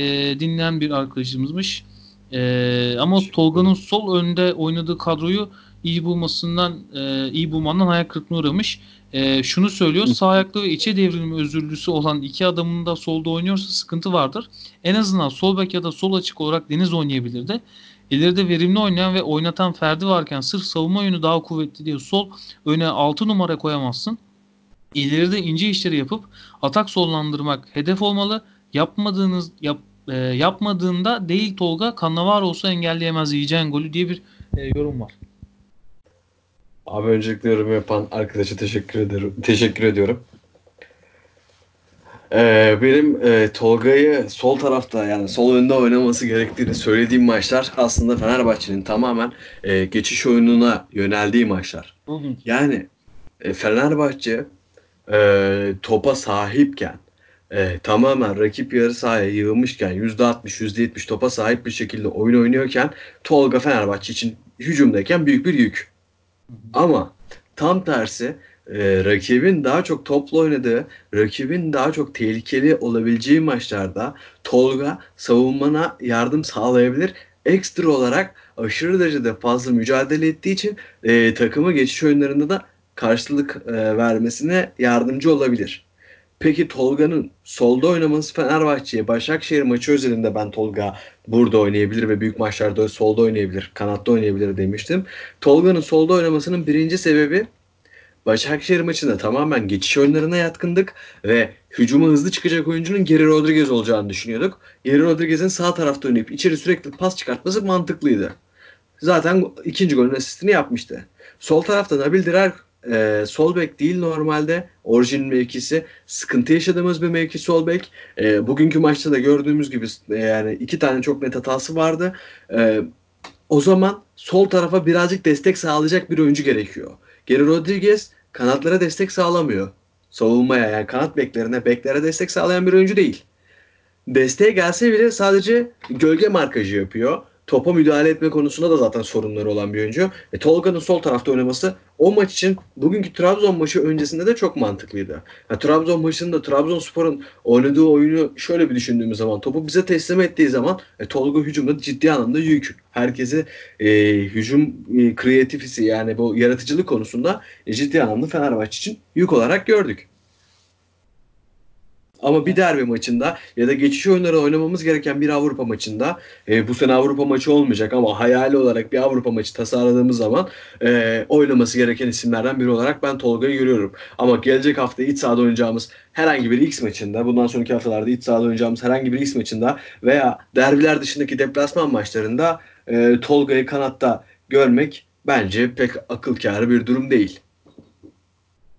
dinleyen bir arkadaşımızmış. Ee, ama Tolga'nın sol önde oynadığı kadroyu iyi bulmasından, e, iyi bulmandan hayal kırıklığına uğramış. E, şunu söylüyor, sağ ayaklı ve içe devrilme özürlüsü olan iki adamın da solda oynuyorsa sıkıntı vardır. En azından sol bek ya da sol açık olarak Deniz oynayabilirdi. İleride verimli oynayan ve oynatan Ferdi varken sırf savunma yönü daha kuvvetli diye sol öne 6 numara koyamazsın. İleride ince işleri yapıp atak sollandırmak hedef olmalı. Yapmadığınız yap, e, yapmadığında değil Tolga Kannavar olsa engelleyemez yiyeceğin golü diye bir e, yorum var. Abi öncelikle yorum yapan arkadaşa teşekkür ederim. Teşekkür ediyorum. Ee, benim e, Tolga'yı sol tarafta yani sol önde oynaması gerektiğini söylediğim maçlar aslında Fenerbahçe'nin tamamen e, geçiş oyununa yöneldiği maçlar. Bugün Yani e, Fenerbahçe e, topa sahipken e, tamamen rakip yarı sahaya yığılmışken %60 %70 topa sahip bir şekilde oyun oynuyorken Tolga Fenerbahçe için hücumdayken büyük bir yük. Ama tam tersi e, rakibin daha çok topla oynadığı, rakibin daha çok tehlikeli olabileceği maçlarda Tolga savunmana yardım sağlayabilir. Ekstra olarak aşırı derecede fazla mücadele ettiği için e, takımı geçiş oyunlarında da karşılık e, vermesine yardımcı olabilir. Peki Tolga'nın solda oynaması Fenerbahçe'ye Başakşehir maçı özelinde ben Tolga burada oynayabilir ve büyük maçlarda solda oynayabilir, kanatta oynayabilir demiştim. Tolga'nın solda oynamasının birinci sebebi Başakşehir maçında tamamen geçiş oyunlarına yatkındık ve hücuma hızlı çıkacak oyuncunun Geri Rodriguez olacağını düşünüyorduk. Geri Rodriguez'in sağ tarafta oynayıp içeri sürekli pas çıkartması mantıklıydı. Zaten ikinci golün asistini yapmıştı. Sol tarafta Nabil Dirar e, sol bek değil normalde. Orijin mevkisi. Sıkıntı yaşadığımız bir mevki sol bek. E, bugünkü maçta da gördüğümüz gibi e, yani iki tane çok net hatası vardı. E, o zaman sol tarafa birazcık destek sağlayacak bir oyuncu gerekiyor. Geri Rodriguez kanatlara destek sağlamıyor. Savunmaya yani kanat beklerine, beklere destek sağlayan bir oyuncu değil. Desteğe gelse bile sadece gölge markajı yapıyor. Topa müdahale etme konusunda da zaten sorunları olan bir oyuncu. E, Tolga'nın sol tarafta oynaması o maç için bugünkü Trabzon maçı öncesinde de çok mantıklıydı. Ya, Trabzon maçında Trabzonspor'un oynadığı oyunu şöyle bir düşündüğümüz zaman topu bize teslim ettiği zaman e, Tolga hücumda ciddi anlamda yük. Herkesi e, hücum e, kreatifisi yani bu yaratıcılık konusunda e, ciddi anlamda Fenerbahçe için yük olarak gördük. Ama bir derbi maçında ya da geçiş oyunları oynamamız gereken bir Avrupa maçında e, bu sene Avrupa maçı olmayacak ama hayali olarak bir Avrupa maçı tasarladığımız zaman e, oynaması gereken isimlerden biri olarak ben Tolga'yı görüyorum. Ama gelecek hafta iç sahada oynayacağımız herhangi bir X maçında, bundan sonraki haftalarda iç sahada oynayacağımız herhangi bir X maçında veya derbiler dışındaki deplasman maçlarında e, Tolga'yı kanatta görmek bence pek akıl kârı bir durum değil.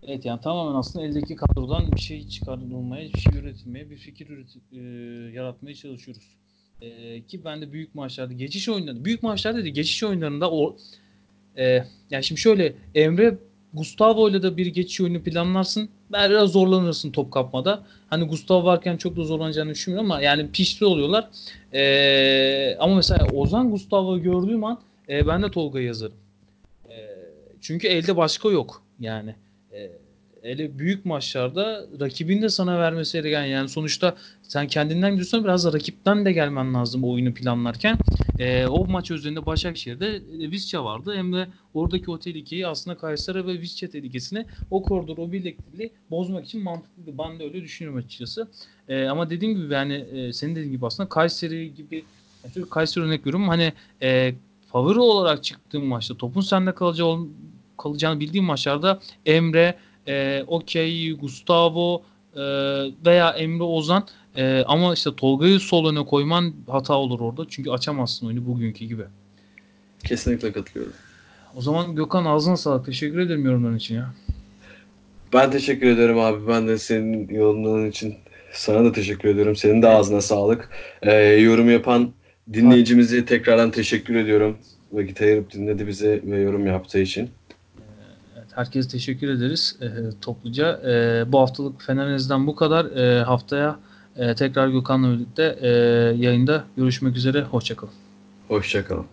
Evet yani tamamen aslında eldeki kadrodan bir şey çıkarılmaya, bir şey üretilmeye, bir fikir üret e, yaratmaya çalışıyoruz. E, ki ben de büyük maçlarda, geçiş oyunlarında, büyük maçlarda değil, geçiş oyunlarında o e, yani şimdi şöyle Emre Gustavo ile de bir geçiş oyunu planlarsın. Biraz zorlanırsın top kapmada. Hani Gustavo varken çok da zorlanacağını düşünmüyorum ama yani pişti oluyorlar. E, ama mesela Ozan Gustavo'yu gördüğüm an e, ben de Tolga'yı yazarım. E, çünkü elde başka yok yani. Hele büyük maçlarda rakibin de sana vermesi gereken yani sonuçta sen kendinden gidiyorsan biraz da rakipten de gelmen lazım oyunu planlarken. E, o maç üzerinde Başakşehir'de e, Visca vardı. Hem de oradaki o tehlikeyi aslında Kayseri ve Visca tehlikesini o koridor, o birlikteliği bozmak için mantıklıydı. Ben de öyle düşünüyorum açıkçası. E, ama dediğim gibi yani e, senin dediğin gibi aslında Kayseri gibi yani Kayseri örnek veriyorum. Hani e, favori olarak çıktığım maçta topun sende kalacağı kalacağını bildiğim maçlarda Emre, e, Okey, Gustavo e, veya Emre Ozan e, ama işte Tolga'yı sol öne koyman hata olur orada. Çünkü açamazsın oyunu bugünkü gibi. Kesinlikle katılıyorum. O zaman Gökhan ağzına sağlık. Teşekkür ederim yorumların için ya. Ben teşekkür ederim abi. Ben de senin yorumların için sana da teşekkür ediyorum. Senin de ağzına sağlık. Ee, yorum yapan dinleyicimize tekrardan teşekkür ediyorum. Vakit ayırıp dinledi bize ve yorum yaptığı için. Herkese teşekkür ederiz e, topluca. E, bu haftalık Feneriz'den bu kadar. E, haftaya e, tekrar Gökhan'la birlikte e, yayında görüşmek üzere. Hoşçakalın. Hoşçakalın.